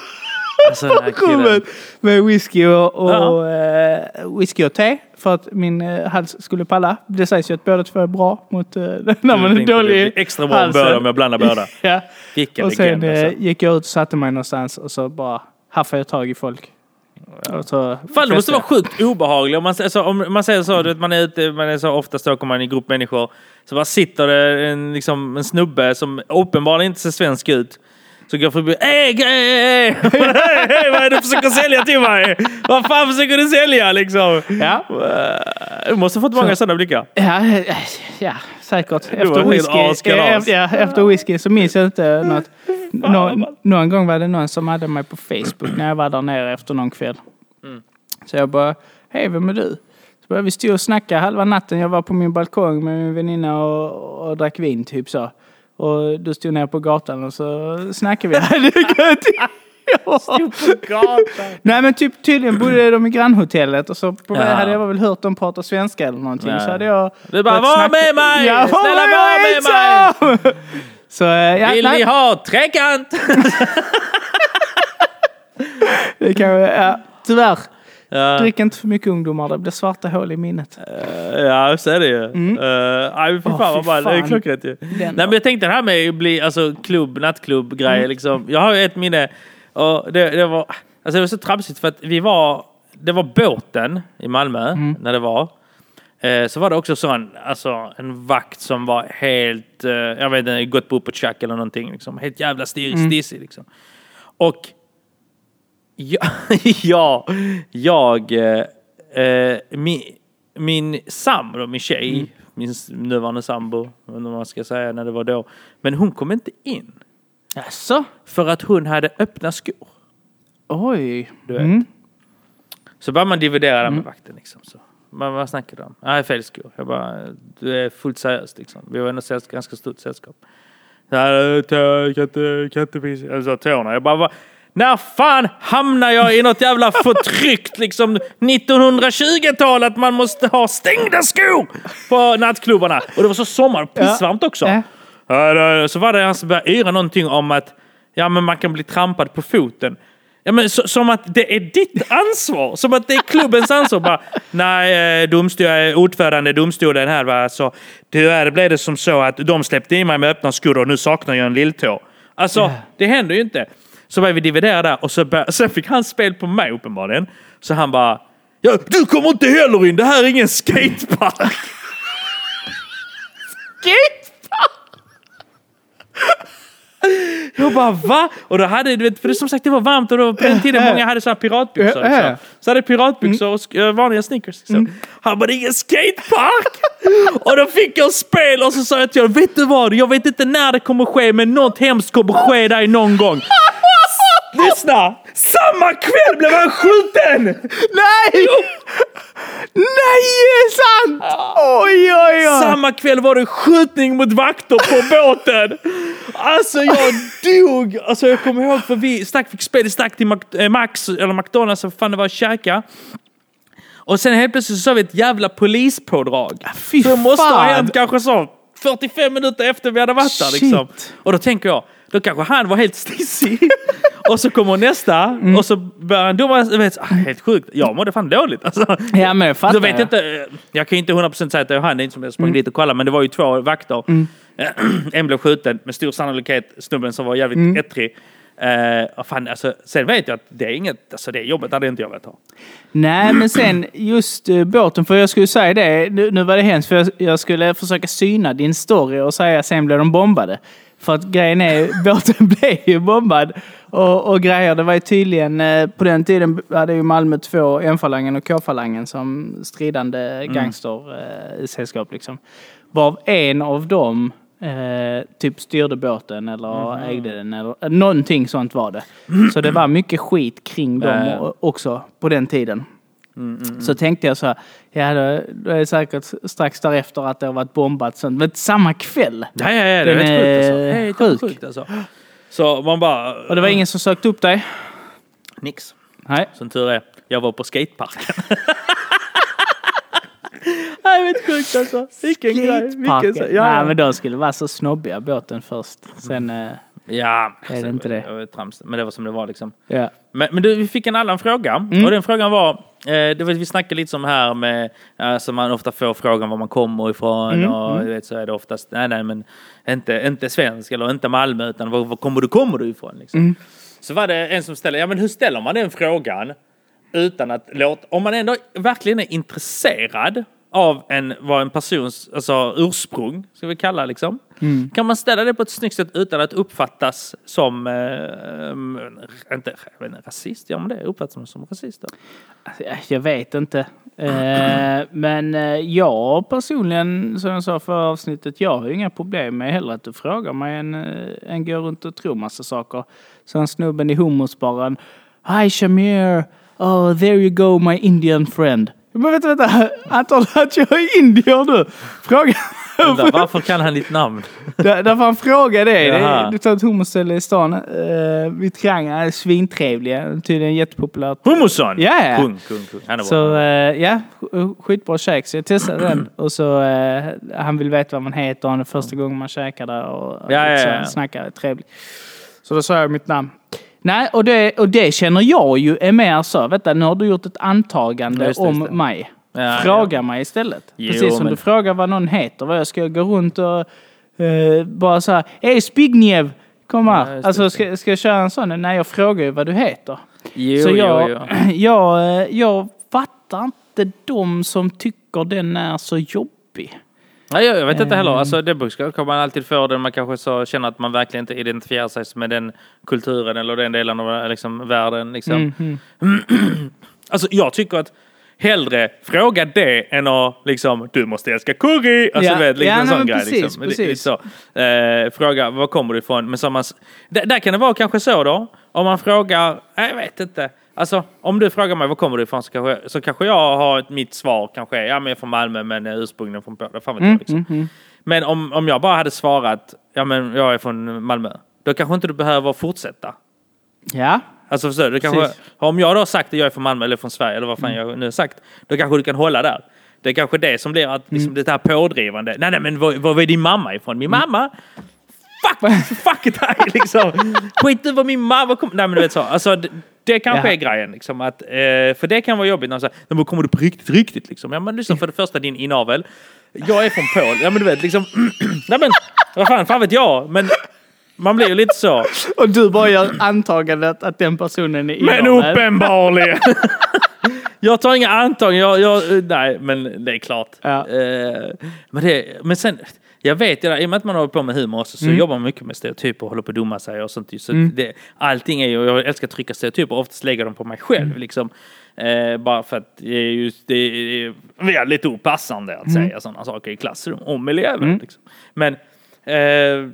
Speaker 3: Alltså,
Speaker 2: rummet med whisky och, och eh, whisky och te för att min eh, hals skulle palla. Det sägs ju att båda två är bra mot eh, när man är
Speaker 3: det
Speaker 2: dålig
Speaker 3: extra bra om
Speaker 2: halsen.
Speaker 3: båda om jag blandar båda.
Speaker 2: Ja.
Speaker 3: Vilken
Speaker 2: Och sen
Speaker 3: legend
Speaker 2: eh,
Speaker 3: alltså.
Speaker 2: gick jag ut och satte mig någonstans och så bara haffade jag tag i folk. Och så
Speaker 3: Fan, det måste vara sjukt obehagligt. Om man, säger så, om man säger så, du vet, man är ute, man är så oftast åker man i grupp människor. Så bara sitter det en, liksom, en snubbe som uppenbarligen inte ser svensk ut. Så går förbi. Hej, hej, hej! Hej, vad är det du försöker sälja till mig? Vad fan försöker du sälja liksom?
Speaker 2: Ja.
Speaker 3: Du måste ha fått många sådana blickar.
Speaker 2: Ja, ja, säkert. Efter whisky, eh, ja, efter whisky så minns jag inte något. Nå, någon gång var det någon som hade mig på Facebook när jag var där nere efter någon kväll.
Speaker 3: Mm.
Speaker 2: Så jag bara, hej vem är du? Så började vi stå och snacka halva natten. Jag var på min balkong med min väninna och, och drack vin typ så. Och du stod nere på gatan och så snackade vi. Är gött. Ja. Nej men typ tydligen bodde de i grannhotellet och så på
Speaker 3: Ja.
Speaker 2: hade jag väl hört dem prata svenska eller någonting.
Speaker 3: Ja.
Speaker 2: Så hade jag...
Speaker 3: Du bara, var
Speaker 2: snacka-
Speaker 3: med mig!
Speaker 2: Ja,
Speaker 3: Snälla var med mig!
Speaker 2: Så eh, ja,
Speaker 3: Vill ni ha trekant?
Speaker 2: det kan jag, ja, tyvärr.
Speaker 3: Ja.
Speaker 2: Drick inte för mycket ungdomar, det blir svarta hål i minnet.
Speaker 3: Ja, så är det ju. Mm. nej, fy fan
Speaker 2: fy
Speaker 3: vad ball. Det är klockrent ju. Nej, men jag tänkte det här med att bli alltså, klubb, nattklubb-grejer.
Speaker 2: Mm.
Speaker 3: Liksom. Jag har ju ett minne. Och det, det, var, alltså, det var så tramsigt för att vi var... Det var båten i Malmö
Speaker 2: Mm.
Speaker 3: när det var. Eh, så var det också sån, alltså en vakt som var helt, eh, jag vet inte, gått på uppåt eller någonting. Liksom. Helt jävla stir,
Speaker 2: Mm.
Speaker 3: stissig liksom. Och ja, ja, jag, eh, eh, min, min sambo, min tjej,
Speaker 2: Mm.
Speaker 3: min nuvarande sambo, vad man ska säga när det var då. Men hon kom inte in.
Speaker 2: Jaså?
Speaker 3: För att hon hade öppna skor.
Speaker 2: Oj.
Speaker 3: Du vet.
Speaker 2: Mm.
Speaker 3: Så började man dividera där med vakten. Liksom, så. Man, vad snackar du om? Nej, fel skor. Jag bara, du är fullt seriöst liksom. Vi var ändå ett ganska stort sällskap. Jag sa tårna. Jag bara, när fan hamnar jag i något jävla förtryckt liksom 1920-tal att man måste ha stängda skor på nattklubbarna? Och det var så sommar och pissvarmt också.
Speaker 2: Ja.
Speaker 3: Ja, då- Så var det han som började yra någonting om att ja, men man kan bli trampad på foten. Ja, men så, som att det är ditt ansvar. Som att det är klubbens ansvar. Bara, Nej, eh, domstol, eh, ordförande domstolen här va, så tyvärr blev det som så att de släppte in mig med öppna skor och nu saknar jag en lilltå. Alltså,
Speaker 2: Ja.
Speaker 3: det händer ju inte. Så började vi dividera där och så bör, sen fick han spel på mig uppenbarligen. Så han bara, ja, du kommer inte heller in, det här är ingen skatepark. Jag bara va? Och då hade, du vet, för det som sagt det var varmt och då, på den tiden många hade så här piratbyxor.
Speaker 2: Ja.
Speaker 3: Liksom. Så hade piratbyxor och eh, vanliga sneakers. Liksom. Han bara det är ingen skatepark! och då fick jag spel och så sa jag till honom, vet du vad? Jag vet inte när det kommer ske men något hemskt kommer ske dig någon gång. Lyssna! Samma kväll blev han skjuten!
Speaker 2: Nej! Nej, är sant? Oj, oj, oj.
Speaker 3: Samma kväll var det skjutning mot vakter på båten. Alltså jag dog! Alltså jag kommer ihåg för vi stack, fick spel, stack till eh, Max eller McDonalds, vad fan det var, och käka. Och sen helt plötsligt så såg vi ett jävla polispådrag.
Speaker 2: fy
Speaker 3: så det måste ha
Speaker 2: fan.
Speaker 3: hänt kanske så 45 minuter efter vi hade varit där liksom. Och då tänker jag, då kanske han var helt stissig. och så kommer nästa
Speaker 2: Mm.
Speaker 3: och så börjar han doma, du vet, ah, helt sjukt. Jag mådde fan dåligt. Alltså.
Speaker 2: Ja, men jag fattar.
Speaker 3: Vet jag inte, jag kan inte 100% säga att det var han, det är inte som jag sprang dit och kollade, men det var ju två vakter. en blev skjuten, med stor sannolikhet snubben som var jävligt ettrig. Uh, och fan, alltså, sen vet jag att det är inget, alltså det jobbet hade inte jag velat ha.
Speaker 2: Nej, men sen just uh, båten, för jag skulle säga det, nu, nu var det hemskt, för jag, jag skulle försöka syna din story och säga sen blev de bombade. För att grejen är, båten blev ju bombad och, och grejer. Det var ju tydligen, eh, på den tiden hade ju Malmö två M-falangen och K-falangen som stridande gangstersällskap liksom. Varav en av dem eh, typ styrde båten eller ägde den eller eh, någonting sånt var det. Så det var mycket skit kring dem också på den tiden. Så tänkte jag så här, ja då, är det säkert strax därefter att det har varit bombat. Sånt. Men samma kväll.
Speaker 3: Ja, ja, ja, det är rätt sjukt alltså. Helt sjukt alltså. Så man bara...
Speaker 2: Och det var ingen som sökte upp dig?
Speaker 3: Nix.
Speaker 2: Nej.
Speaker 3: Som tur är. Jag var på skateparken. Nej, vet sjukt alltså. Vilken grej. Vilken, ja,
Speaker 2: Nej, men då skulle vara så snobbiga båten först. Sen, eh,
Speaker 3: Ja,
Speaker 2: Är det inte det?
Speaker 3: Vet, trams. Men det var som det var liksom.
Speaker 2: ja.
Speaker 3: Men, men du, vi fick en annan fråga.
Speaker 2: Mm.
Speaker 3: Och den frågan var, eh, det var, vi snackade lite om här med, alltså man ofta får frågan var man kommer ifrån
Speaker 2: Mm,
Speaker 3: och du vet, så är det oftast, nej nej men inte, inte svensk eller inte Malmö utan var, var kommer du, kommer du ifrån? Liksom.
Speaker 2: Mm.
Speaker 3: Så var det en som ställde, ja men hur ställer man den frågan utan att låta, om man ändå verkligen är intresserad av en, vad en persons alltså, ursprung, ska vi kalla liksom.
Speaker 2: Mm.
Speaker 3: Kan man ställa det på ett snyggt sätt utan att uppfattas som, eh, inte jag vet inte, rasist? Gör man det? Uppfattas man som rasist då?
Speaker 2: Alltså, Jag vet inte. Eh, men eh, jag personligen, som jag sa förra avsnittet, jag har ju inga problem med heller att du frågar mig än, eh, än går runt och tror massa saker. Som snubben i hummusbaren. Hi Shamir! Oh, there you go my Indian friend. Men vänta, vänta. Att jag är indier nu? Fråga.
Speaker 3: Vänta, varför kan han ditt namn?
Speaker 2: Där, därför han frågar.
Speaker 3: Jaha.
Speaker 2: det du tar ett hummusställe i stan. Uh, vid Triangeln. är Svintrevliga. Tydligen jättepopulärt.
Speaker 3: Hummusson!
Speaker 2: Ja, ja.
Speaker 3: Kung, kung, kung. Han är
Speaker 2: Så
Speaker 3: bra.
Speaker 2: eh, ja, sk- skitbra käk. Så jag testade den. Och så eh, han vill veta vad man heter. Han är första gången man käkar där. Och,
Speaker 3: Ja, ja,
Speaker 2: så
Speaker 3: ja.
Speaker 2: snackar trevligt. Så då sa jag mitt namn. Nej, och det, och det känner jag ju är mer så. Vänta, nu har du gjort ett antagande
Speaker 3: Ja, just det,
Speaker 2: om
Speaker 3: just det.
Speaker 2: mig.
Speaker 3: Ja,
Speaker 2: Fråga mig istället.
Speaker 3: Jo,
Speaker 2: Precis som
Speaker 3: men-
Speaker 2: du frågar vad någon heter. Vad jag ska gå runt och eh, bara så här. Hej Zbigniew! Kom
Speaker 3: Ja,
Speaker 2: här.
Speaker 3: det,
Speaker 2: alltså ska, ska jag köra en sån? Nej, jag frågar ju vad du heter.
Speaker 3: Jo,
Speaker 2: Så
Speaker 3: jo,
Speaker 2: jag,
Speaker 3: jo.
Speaker 2: jag, eh, jag fattar inte de som tycker den är så jobbig.
Speaker 3: Nej, jag vet inte
Speaker 2: Ehm.
Speaker 3: heller. Alltså, det budskapet kan man alltid få när man kanske så känner att man verkligen inte identifierar sig med den kulturen eller den delen av liksom, världen. Liksom.
Speaker 2: Mm,
Speaker 3: Alltså, jag tycker att hellre fråga det än att liksom, du måste älska curry. Alltså,
Speaker 2: Ja.
Speaker 3: vet, liksom
Speaker 2: Ja,
Speaker 3: en sån grej.
Speaker 2: precis,
Speaker 3: liksom.
Speaker 2: Precis.
Speaker 3: Så. Eh, fråga, var kommer du ifrån? Men som man, där, där kan det vara kanske så då. Om man frågar, jag vet inte. Alltså, om du frågar mig var kommer du ifrån så kanske, så kanske jag har ett, mitt svar kanske är, ja men jag är från Malmö men är ursprungligen från Polen. Fan vet
Speaker 2: Mm,
Speaker 3: jag liksom. Men om, om jag bara hade svarat, ja men jag är från Malmö. Då kanske inte du behöver fortsätta.
Speaker 2: Ja,
Speaker 3: Alltså förstår du? kanske, om jag då har sagt att jag är från Malmö eller från Sverige eller vad fan jag nu har sagt. Då kanske du kan hålla där. Det är kanske det som blir att, liksom, det här pådrivande. Nej, nej, men var, var är din mamma ifrån? Min mamma fuck, fuck dig liksom. Skit över min mamma. Kom. Nej men du vet så. Alltså, det, det kanske
Speaker 2: Ja.
Speaker 3: är grejen. Liksom, att, eh, för det kan vara jobbigt när man säger, men kommer du på riktigt, riktigt liksom? Ja men lyssna för det första din inavel. Jag är från Polen. Ja men du vet liksom. Nej men vad fan, fan vet jag. Men man blir ju lite så.
Speaker 2: Och du bara gör antagandet att den personen är
Speaker 3: Men
Speaker 2: inavel.
Speaker 3: uppenbarligen. jag tar inga antaganden. Jag, jag, nej, men det är klart.
Speaker 2: Ja.
Speaker 3: Eh, men, det, men sen, jag vet ju det, i och med att man håller på med humor också, så
Speaker 2: Mm.
Speaker 3: jobbar man mycket med stereotyper och håller på att dumma sig och sånt. Så det, allting är ju, jag älskar att trycka stereotyper, oftast lägger dem på mig själv.
Speaker 2: Mm.
Speaker 3: Liksom. Eh, bara för att det är, just, det är väldigt opassande att
Speaker 2: Mm.
Speaker 3: säga sådana saker i klassrum om elever. Liksom. Men, eh,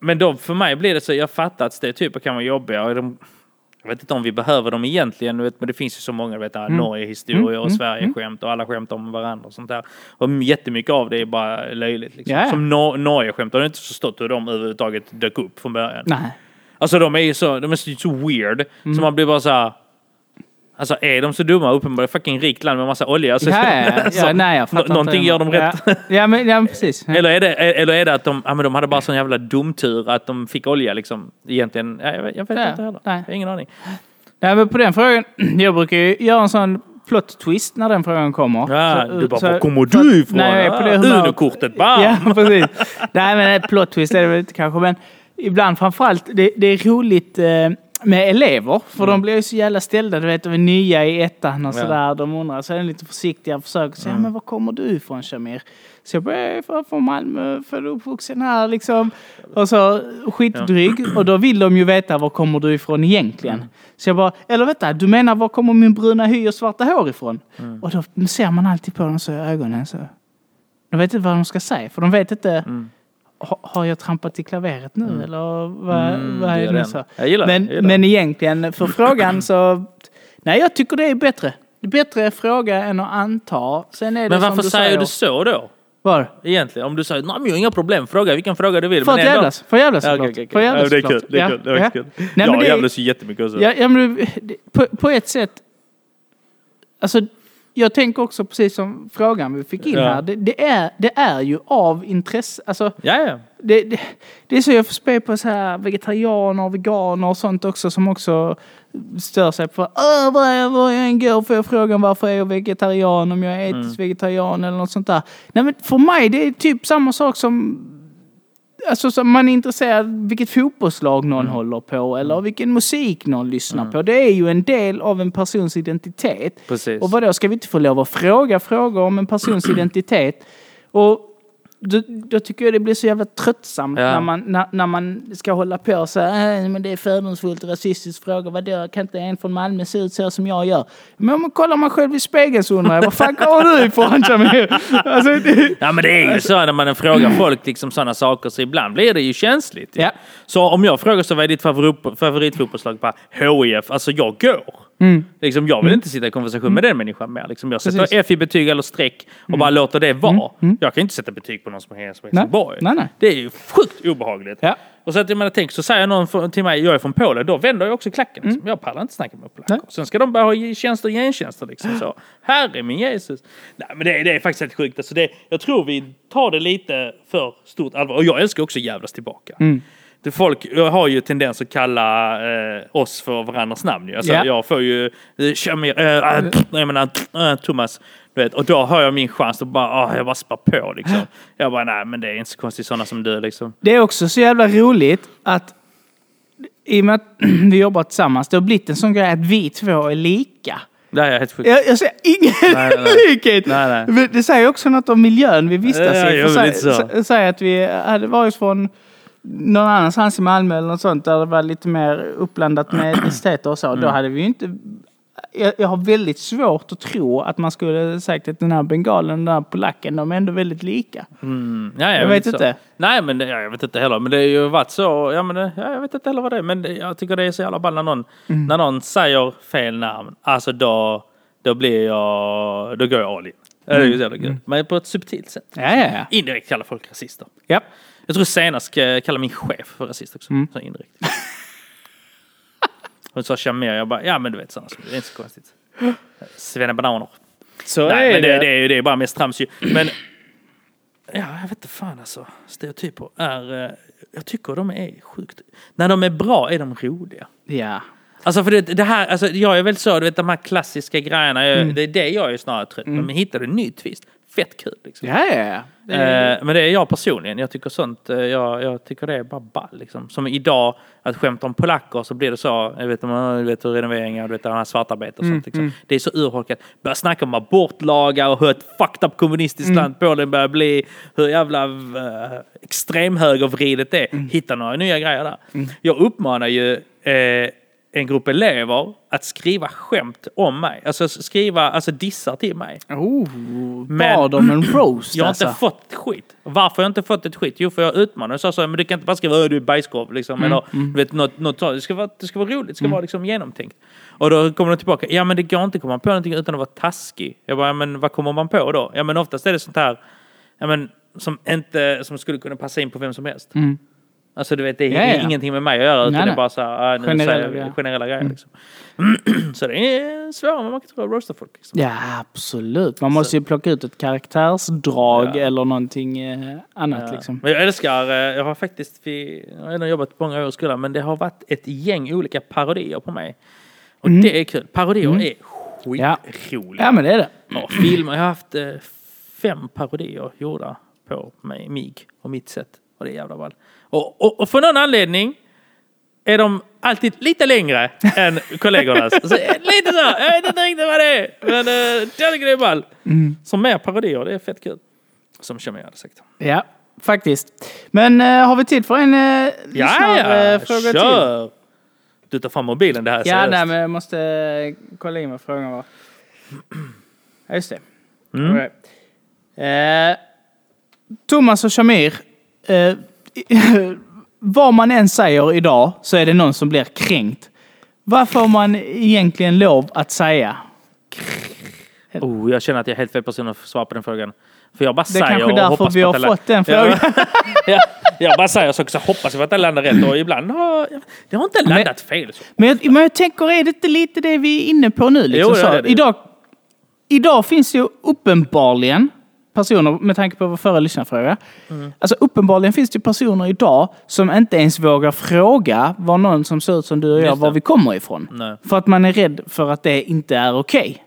Speaker 3: men då för mig blir det så, jag fattar att stereotyper kan vara jobbiga. Och de, jag vet inte om vi behöver dem egentligen, vet, men det finns ju så många, vet, mm. Norge-historier och Sverige-skämt och alla skämt om varandra och sånt där. Och jättemycket av det är bara löjligt. Liksom.
Speaker 2: Ja.
Speaker 3: Som no Norge-skämt, har du inte förstått hur de överhuvudtaget dök upp från början?
Speaker 2: Nej.
Speaker 3: Alltså de är ju så, de är så, så weird,
Speaker 2: Mm.
Speaker 3: så man blir bara så här. Alltså är de så dumma? Uppenbarligen fucking rikt land med massa olja. Alltså,
Speaker 2: Ja, ja, ja. ja, nej, jag
Speaker 3: någonting gör de rätt.
Speaker 2: Ja, men, ja precis.
Speaker 3: Eller är, det, eller är det att de, ja, men de hade bara sån jävla dumtur att de fick olja liksom? Egentligen, ja, jag vet, jag vet inte heller.
Speaker 2: nej.
Speaker 3: Jag har ingen aning.
Speaker 2: Nej, men på den frågan, jag brukar ju göra en sån plot twist när den frågan kommer.
Speaker 3: Ja,
Speaker 2: Så-
Speaker 3: du bara,
Speaker 2: så-
Speaker 3: var kommer du ifrån?
Speaker 2: Nej, jag är på det
Speaker 3: Ah. Uno-kortet, bam!
Speaker 2: Ja, precis. Nej, men plot twist är det väl inte kanske, men ibland framförallt, det, det är roligt eh, med elever, för
Speaker 3: Mm.
Speaker 2: de blir ju så jävla ställda, du vet, de är nya i ettan och
Speaker 3: Ja.
Speaker 2: sådär. De undrar, så är de lite försiktiga och försöker säga,
Speaker 3: Mm.
Speaker 2: men var kommer du ifrån Shamir? Så jag bara, jag är från- Malmö, född och uppvuxen här liksom. Och så skitdryg. Och då vill de ju veta, var kommer du ifrån egentligen?
Speaker 3: Mm.
Speaker 2: Så jag bara, eller vänta, du menar var kommer min bruna hy och svarta hår ifrån?
Speaker 3: Mm.
Speaker 2: Och då ser man alltid på dem så i ögonen så. De vet inte vad de ska säga, för de vet inte.
Speaker 3: Mm.
Speaker 2: Ha, har jag trampat i klaveret nu eller vad,
Speaker 3: Mm,
Speaker 2: vad är det nu så?
Speaker 3: Jag gillar
Speaker 2: men,
Speaker 3: jag gillar
Speaker 2: men egentligen för frågan så, nej jag tycker det är bättre. Det är bättre fråga än att anta. Sen är det
Speaker 3: Men
Speaker 2: som
Speaker 3: varför
Speaker 2: du
Speaker 3: säger du så då?
Speaker 2: Var?
Speaker 3: Egentligen, om du säger nej men jag har inga problem, fråga vilken fråga du vill.
Speaker 2: För att
Speaker 3: ändå-
Speaker 2: jävlas. För att jävlas
Speaker 3: Ja,
Speaker 2: såklart. För jävlas
Speaker 3: Ja, det är kul. Det är
Speaker 2: Ja,
Speaker 3: kul. Det är
Speaker 2: ja.
Speaker 3: kul.
Speaker 2: Nej, men
Speaker 3: Jag jävlas ju jättemycket också.
Speaker 2: Ja, ja, men på, på ett sätt. Alltså, jag tänker också precis som frågan vi fick in
Speaker 3: Ja.
Speaker 2: här. Det, det, är, det är ju av intresse. Alltså,
Speaker 3: Ja,
Speaker 2: det, det, det är så jag får spela på så här vegetarianer veganer och sånt också som också stör sig på var, jag, än går får jag frågan varför är jag vegetarian om jag är etisk vegetarian eller något sånt där. Nej men för mig det är typ samma sak som Alltså som man är intresserad vilket fotbollslag någon håller på eller vilken musik någon lyssnar på. Det är ju en del av en persons identitet.
Speaker 3: Precis.
Speaker 2: Och vadå, ska vi inte få lov att fråga frågor om en persons identitet? Och då, då tycker jag det blir så jävla tröttsamt
Speaker 3: Ja.
Speaker 2: när, man, när, när man ska hålla på och säga äh, men det är fördomsfullt och rasistiskt fråga. Vadå, kan inte en från Malmö se ut så som jag gör? Men om man kollar man själv i spegeln så undrar jag, var fan kommer du ifrån Jamil? Alltså, det,
Speaker 3: Ja men det är ju så när man frågar folk liksom sådana saker så ibland blir det ju känsligt.
Speaker 2: Ja.
Speaker 3: Så om jag frågar så vad är ditt favorit, favoritfotbollslag? HIF. Alltså jag går. Liksom, jag vill inte sitta i konversation med den människan mer. Liksom, jag sätter
Speaker 2: Precis.
Speaker 3: F i betyg eller streck och bara låter det vara. Jag kan inte sätta betyg på någon som är från
Speaker 2: Nej.
Speaker 3: Helsingborg.
Speaker 2: Nej, nej.
Speaker 3: Det är ju sjukt obehagligt.
Speaker 2: Ja.
Speaker 3: Och så att jag menar, tänk så säger någon till mig, jag är från Polen, då vänder jag också klacken. Liksom. Jag pallar inte snacka med polacker.
Speaker 2: Nej.
Speaker 3: Sen ska de bara ha tjänster och gentjänster liksom så. Herre min Jesus. Nej men det, är- det är faktiskt helt sjukt. Alltså det, jag tror vi tar det lite för stort allvar. Och jag älskar också jävlas tillbaka. Det folk jag har ju tendens att kalla eh, oss för varandras namn. ju. Alltså,
Speaker 2: Ja.
Speaker 3: Jag får ju Shamir, eh, äh, jag menar äh, Thomas. Du vet, och då har jag min chans att bara, ah, jag bara spar på liksom. Jag bara, nej men det är inte så konstigt sådana som du liksom.
Speaker 2: det är också så jävla roligt att i och med att vi jobbar tillsammans, det har blivit en sån grej att vi två är lika.
Speaker 3: Det är helt sjukt.
Speaker 2: Jag, jag ser ingen
Speaker 3: Nej, nej, nej.
Speaker 2: likhet.
Speaker 3: Nej, nej.
Speaker 2: Det säger också något om miljön vi vistas
Speaker 3: Ja,
Speaker 2: i.
Speaker 3: jo,
Speaker 2: För
Speaker 3: lite så.
Speaker 2: sä- sä- Säg att vi hade varit från någon annanstans i Malmö eller något sånt där det var lite mer uppblandat med etniciteter och så.
Speaker 3: Mm.
Speaker 2: Då hade vi ju inte... Jag, jag har väldigt svårt att tro att man skulle sagt att den här bengalen och den här polacken, de är ändå väldigt lika.
Speaker 3: Mm, ja,
Speaker 2: Jag
Speaker 3: men
Speaker 2: vet
Speaker 3: så.
Speaker 2: inte.
Speaker 3: Nej, men det, ja, jag vet inte heller. Men det har ju varit så. Ja, men det, ja, jag vet inte heller vad det är. Men det, jag tycker det är så jävla ball när någon,
Speaker 2: Mm.
Speaker 3: när någon säger fel namn. Alltså då, då blir jag, då går jag all in. Ja, Det är ju så jävla
Speaker 2: Mm.
Speaker 3: gött. Men på ett subtilt sätt.
Speaker 2: Ja, ja, ja.
Speaker 3: Indirekt kallar folk rasister.
Speaker 2: ja.
Speaker 3: Jag tror senast kalla min chef för rasist också.
Speaker 2: Mm.
Speaker 3: Så indirekt. Hon sa Shamir, jag bara, ja men du vet sådana som det är inte så konstigt. Svenne bananer.
Speaker 2: Så
Speaker 3: Nej,
Speaker 2: är
Speaker 3: men det,
Speaker 2: det.
Speaker 3: det, är, det är bara mest trams ju. Men ja, jag vet inte fan alltså. Stereotyper är, eh, jag tycker de är sjukt, när de är bra är de roliga.
Speaker 2: Ja.
Speaker 3: Alltså för det, det här, alltså jag är väl så, du vet de här klassiska grejerna, jag,
Speaker 2: Mm.
Speaker 3: det är det jag är snarare trött på. Men hittar du en ny twist, fett kul liksom.
Speaker 2: Ja, ja, ja.
Speaker 3: Eh, men det är jag personligen. Jag tycker sånt, eh, jag, jag tycker det är bara ball liksom. Som idag, att skämta om polacker så blir det så, jag vet, man, du vet renoveringar, du vet det här svartarbete och
Speaker 2: Mm,
Speaker 3: sånt liksom. Det är så urholkat. Börja snacka om abortlagar och hur ett fucked up kommunistiskt
Speaker 2: Mm.
Speaker 3: land Polen börjar bli, hur jävla uh, extremhögervridet det är.
Speaker 2: Mm.
Speaker 3: Hitta några nya grejer där. Jag uppmanar ju eh, en grupp elever att skriva skämt om mig. Alltså skriva, alltså dissar till mig.
Speaker 2: Oh, bad om en roast
Speaker 3: Jag har
Speaker 2: alltså.
Speaker 3: inte fått skit. Varför har jag inte fått ett skit? Jo, för jag utmanar och sa så, men du kan inte bara skriva du är bajskorv liksom.
Speaker 2: Mm,
Speaker 3: Eller du vet, något, något. Det ska, vara, det ska vara roligt, det ska vara liksom genomtänkt. Och då kommer de tillbaka, ja men det går inte att komma på någonting utan att vara taskig. Jag bara, ja, men vad kommer man på då? Ja men oftast är det sånt här, ja men som inte, som skulle kunna passa in på vem som helst.
Speaker 2: Mm.
Speaker 3: Alltså du vet, det är
Speaker 2: Ja, ja.
Speaker 3: ingenting med mig att göra utan
Speaker 2: Nej,
Speaker 3: det är bara så här, ah, nu
Speaker 2: Generella
Speaker 3: säger
Speaker 2: grejer.
Speaker 3: generella grejer liksom. så det är svårare än man kan tro att roasta folk. Liksom.
Speaker 2: Ja, absolut. Man måste ju plocka ut ett karaktärsdrag
Speaker 3: Ja.
Speaker 2: eller någonting eh, annat liksom.
Speaker 3: Men jag älskar, eh, jag har faktiskt, jag har redan jobbat många år i skolan, men det har varit ett gäng olika parodier på mig. Och
Speaker 2: Mm.
Speaker 3: det är kul. Parodier är
Speaker 2: Ja.
Speaker 3: skitroliga.
Speaker 2: Ja, men det är det.
Speaker 3: Och filmer, jag har haft eh, fem parodier gjorda på mig, mig och mitt sätt. Och det är jävla ball. Och, och, och för någon anledning är de alltid lite längre än kollegornas. Så, eh, lite så, jag vet inte riktigt vad det är. Men uh, jag tycker det är ball.
Speaker 2: Mm.
Speaker 3: Som mer parodier, det är fett kul. Som Shami hade sagt.
Speaker 2: Ja, faktiskt. Men eh, har vi tid för en uh,
Speaker 3: Ja, ja,
Speaker 2: eh, fråga till?
Speaker 3: kör! Du tar fram mobilen, det här är
Speaker 2: Ja,
Speaker 3: seriöst.
Speaker 2: nej, men jag måste eh, kolla in vad frågan var. Ja, just det.
Speaker 3: Mm.
Speaker 2: Eh, Thomas och Shamir. Vad man än säger idag så är det någon som blir kränkt. Vad får man egentligen lov att säga?
Speaker 3: Oh, jag känner att jag är helt fel person att svara på den frågan. För jag bara
Speaker 2: Det är
Speaker 3: säger
Speaker 2: kanske därför vi har fått den frågan.
Speaker 3: ja, jag bara säger saker så hoppas jag att alla landar rätt och ibland har det har inte landat fel. Så.
Speaker 2: Men jag, men jag tänker, är det inte lite det vi är inne på nu? Liksom,
Speaker 3: Jo, det är det.
Speaker 2: Idag, idag finns det ju uppenbarligen personer, med tanke på vår förra lyssnarfråga.
Speaker 3: Mm.
Speaker 2: Alltså uppenbarligen finns det personer idag som inte ens vågar fråga var någon som ser ut som du och jag, var vi kommer ifrån.
Speaker 3: Nej.
Speaker 2: För att man är rädd för att det inte är okej.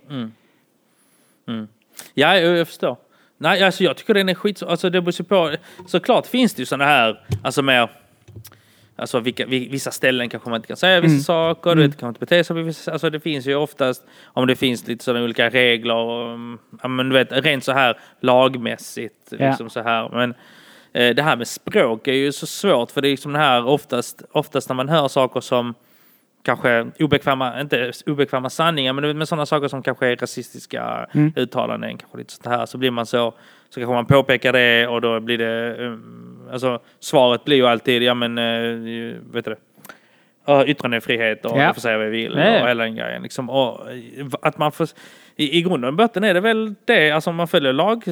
Speaker 3: Ja, jag, jag förstår. Nej, alltså jag tycker den är skit... Alltså det beror på... Såklart finns det ju sådana här, alltså mer... Alltså vilka, vi- vissa ställen kanske man inte kan säga vissa saker, du vet, kan inte bete sig på vissa Alltså det finns ju oftast, om det finns lite sådana olika regler, och, mm, ja men du vet, rent så här lagmässigt,
Speaker 2: Ja.
Speaker 3: liksom så här. Men eh, det här med språk är ju så svårt, för det är liksom det här oftast, oftast när man hör saker som kanske obekväma, inte obekväma sanningar, men du med sådana saker som kanske är rasistiska uttalanden, kanske lite sånt här, så blir man så, så kanske man påpekar det och då blir det, um, alltså svaret blir ju alltid, ja men, uh, vet du det? Yttrandefrihet och
Speaker 2: Ja.
Speaker 3: får säga vad jag vill
Speaker 2: ja.
Speaker 3: och hela den grejen. Liksom. Och eh, att man får, i, I grund och botten är det väl det, alltså om man följer lag,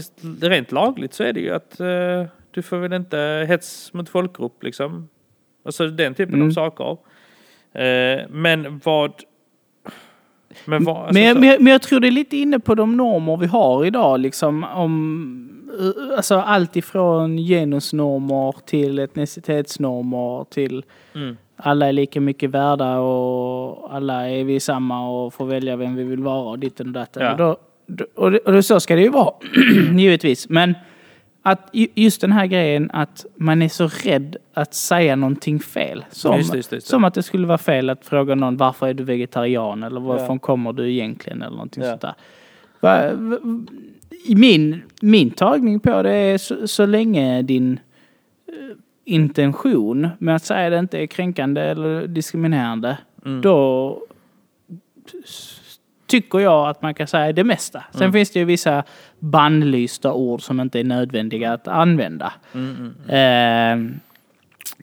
Speaker 3: rent lagligt så är det ju att eh, du får väl inte hets mot folkgrupp liksom. Alltså den typen
Speaker 2: Mm.
Speaker 3: av saker. Eh, men vad... Men vad... Alltså,
Speaker 2: Men, men, jag- men jag tror det är lite inne på de normer vi har idag. Liksom, om, eh, alltså allt ifrån genusnormer till etnicitetsnormer till
Speaker 3: Mm.
Speaker 2: alla är lika mycket värda och alla är vi samma och får välja vem vi vill vara och ditten och datten.
Speaker 3: Ja.
Speaker 2: Och, då, då- och, det, och det, så ska det ju vara, givetvis. Men att ju- just den här grejen att man är så rädd att säga någonting fel. Som,
Speaker 3: Just just just
Speaker 2: som att det skulle vara fel att fråga någon varför är du vegetarian eller varifrån
Speaker 3: Ja.
Speaker 2: kommer du egentligen eller någonting
Speaker 3: Ja.
Speaker 2: sånt där. Va, va, i min, min tagning på det är så, så länge din eh, intention med att säga det inte är kränkande eller diskriminerande,
Speaker 3: Mm.
Speaker 2: då tycker jag att man kan säga det mesta. Sen
Speaker 3: Mm.
Speaker 2: finns det ju vissa bannlysta ord som inte är nödvändiga att använda.
Speaker 3: Mm, mm.
Speaker 2: Eh,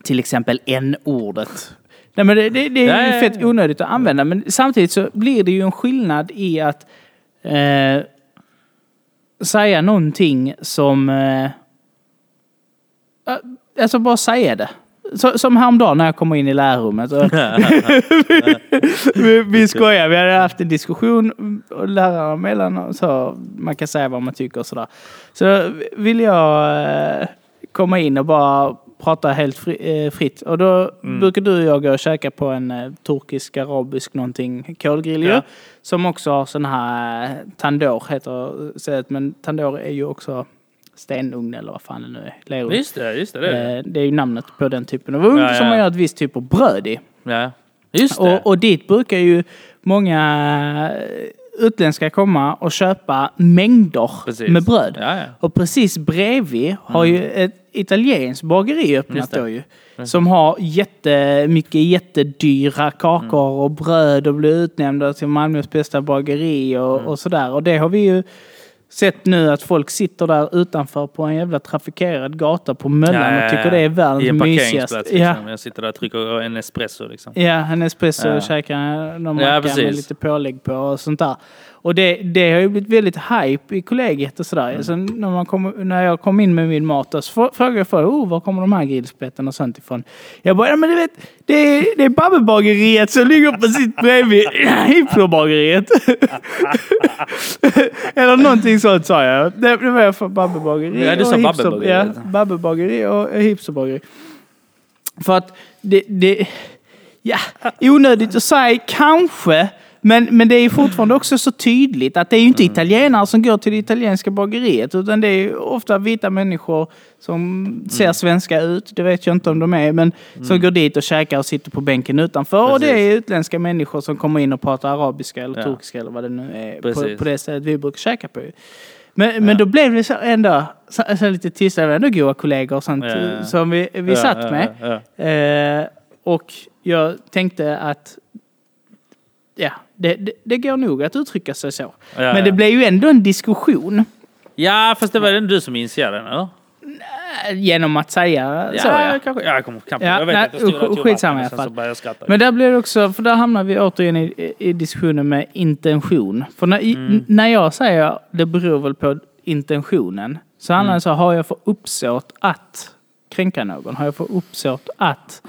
Speaker 2: till exempel n-ordet. Nej, men det, det, det är
Speaker 3: ja.
Speaker 2: fett onödigt att använda, men samtidigt så blir det ju en skillnad i att eh, säga någonting som... Eh, alltså bara säga det. Så, som häromdagen när jag kom in i lärarrummet. Vi, vi skojar, vi hade haft en diskussion och lärare emellan. Så man kan säga vad man tycker och sådär. Så vill jag eh, komma in och bara prata helt fri, eh, fritt. Och då brukar du och jag gå och käka på en eh, turkisk, arabisk någonting, kolgrill ju.
Speaker 3: Ja.
Speaker 2: Som också har sån här tandoor heter stället. Men tandoor är ju också stenugn eller vad fan det nu är. Lerugn.
Speaker 3: Just det, just det. det. är det.
Speaker 2: Eh, Det är ju namnet på den typen av ugn
Speaker 3: Ja, ja.
Speaker 2: som man gör ett visst typ av bröd i.
Speaker 3: Ja. Just det.
Speaker 2: Och, och dit brukar ju många utländska komma och köpa mängder
Speaker 3: Precis.
Speaker 2: med bröd.
Speaker 3: Ja, ja.
Speaker 2: Och precis bredvid har ju ett italienskt bageri öppnat då ju. Som har jättemycket jättedyra kakor
Speaker 3: Mm.
Speaker 2: och bröd och blir utnämnda till Malmös bästa bageri och,
Speaker 3: Mm.
Speaker 2: och sådär. Och det har vi ju sett nu att folk sitter där utanför på en jävla trafikerad gata på Möllan och tycker det är världens
Speaker 3: I en
Speaker 2: mysigaste.
Speaker 3: parkeringsplats.
Speaker 2: Ja,
Speaker 3: Liksom. Jag sitter där och trycker en espresso. Liksom.
Speaker 2: Ja, en espresso
Speaker 3: Ja.
Speaker 2: och käkar någon
Speaker 3: Ja,
Speaker 2: macka med lite pålägg på och sånt där. Och det, det har ju blivit väldigt hype i kollegiet och sådär.
Speaker 3: Mm.
Speaker 2: Så när, man kom, när jag kom in med min mat så frå- frågade jag för oh, var kommer de här grillspettarna och sånt ifrån? Jag bara, ja men du vet, det är, det är Babbebageriet som ligger precis bredvid Hipflobageriet. Eller någonting sånt sa jag. Det, det var jag för Babbebageri.
Speaker 3: Ja, du sa Babbebageriet.
Speaker 2: Ja, Babbebageri och hipsterbageri. För att det, det... Ja, onödigt att säga kanske. Men, men det är fortfarande också så tydligt att det är ju inte italienare som går till det italienska bageriet. Utan det är ofta vita människor som ser svenska ut. Det vet jag inte om de är. Men som går dit och käkar och sitter på bänken utanför. Och det är utländska människor som kommer in och pratar arabiska eller
Speaker 3: Ja.
Speaker 2: turkiska eller vad det nu är. På,
Speaker 3: Precis.
Speaker 2: på det sättet vi brukar käka på. Men, men då blev det så ändå så, så lite tystare. Det var ändå goda kollegor och sånt
Speaker 3: Ja, ja, ja.
Speaker 2: som vi, vi
Speaker 3: Ja,
Speaker 2: satt
Speaker 3: ja,
Speaker 2: med.
Speaker 3: ja, ja.
Speaker 2: Eh, och jag tänkte att ja, det, det, det går nog att uttrycka sig så.
Speaker 3: Ja,
Speaker 2: Men det
Speaker 3: ja.
Speaker 2: blev ju ändå en diskussion
Speaker 3: Ja, fast det var ändå du som initierade den, eller?
Speaker 2: genom att säga så. Ja.
Speaker 3: kanske. Ja, jag kommer knappt
Speaker 2: Ja,
Speaker 3: jag vet
Speaker 2: nej,
Speaker 3: att jag stod och
Speaker 2: skitsamma i alla fall. Men där blir det också, för där hamnar vi återigen i, i diskussionen med intention. För när, i,
Speaker 3: Mm.
Speaker 2: när jag säger det beror väl på intentionen, så handlar
Speaker 3: Mm.
Speaker 2: det så, har jag för uppsåt att kränka någon? Har jag för uppsåt att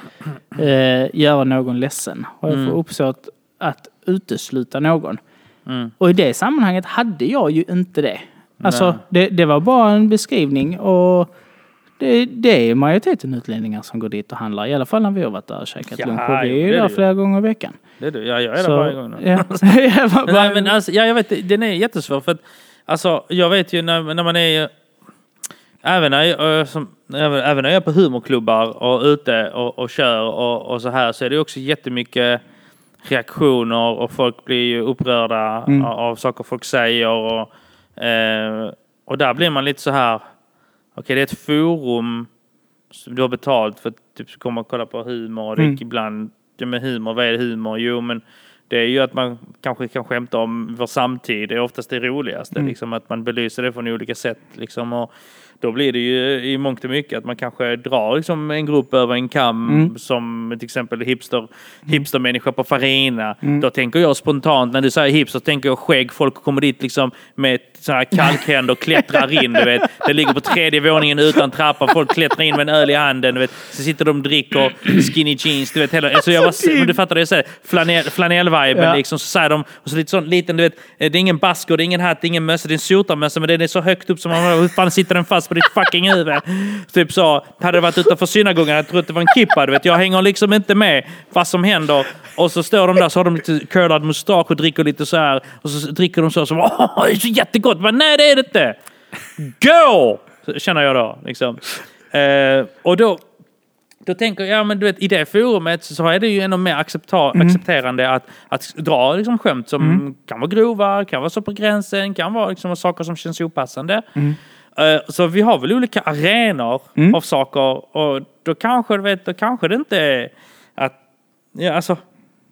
Speaker 2: eh, göra någon ledsen? Har jag för uppsåt att utesluta någon?
Speaker 3: Mm.
Speaker 2: Och i det sammanhanget hade jag ju inte det. Alltså, det, det var bara en beskrivning och det, det är majoriteten utlänningar som går dit och handlar. I alla fall när vi har varit där och käkat
Speaker 3: Ja,
Speaker 2: lunch. Och vi är ju där flera gånger i veckan.
Speaker 3: Det är du. Ja, jag är där varje gång.
Speaker 2: Ja.
Speaker 3: Nej, men alltså, ja, jag vet, den är jättesvår för att alltså, jag vet ju när, när man är Även när, jag, eh, som, även, även när jag är på humorklubbar och ute och, och kör och, och så här så är det också jättemycket reaktioner och folk blir ju upprörda
Speaker 2: Mm.
Speaker 3: av, saker folk säger. Och, eh, och där blir man lite så här, okej det är ett forum som du har betalt för att typ, komma och kolla på humor. Och
Speaker 2: Mm.
Speaker 3: ibland, det med humor, vad är humor? Jo men det är ju att man kanske kan skämta om vår samtid. Det är oftast det roligaste.
Speaker 2: Mm.
Speaker 3: Liksom, att man belyser det från olika sätt. Liksom, och då blir det ju i mångt och mycket att man kanske drar liksom, en grupp över en kam.
Speaker 2: Mm.
Speaker 3: Som till exempel hipster, hipstermänniska på Farina. Då tänker jag spontant, när du säger hipster, tänker jag skägg. Folk kommer dit liksom med sådana här kalkhänder och klättrar in. Du vet. Det ligger på tredje våningen utan trappa. Folk klättrar in med en öl i handen. Du vet. Så sitter de och dricker skinny jeans. Du vet, hela, alltså jag var, men du fattar det, säger. Flanell, flanellviben
Speaker 2: Ja.
Speaker 3: liksom. Så säger de, och så lite sån liten, du vet, det är ingen basker, det är ingen hatt, det är ingen mössa, det är en sotarmössa, men den är så högt upp som man hur fan sitter den fast på ditt fucking huvud? Typ så, hade det varit utanför synagogan hade jag trott det var en kippa, du vet. Jag hänger liksom inte med vad som händer. Och så står de där så har de lite curlad mustasch och dricker lite så här. Och så dricker de så som åh, det är så jättegott. Men nej, det är det inte. Gå! Känner jag då. Liksom. Eh, och då, då tänker jag, ja men du vet i det forumet så är det ju ändå mer accepta-
Speaker 2: Mm.
Speaker 3: accepterande att, att dra liksom skämt som kan vara grova, kan vara så på gränsen, kan vara liksom saker som känns opassande.
Speaker 2: Mm.
Speaker 3: Eh, så vi har väl olika arenor av saker och då kanske, du vet, då kanske det inte är att, ja alltså,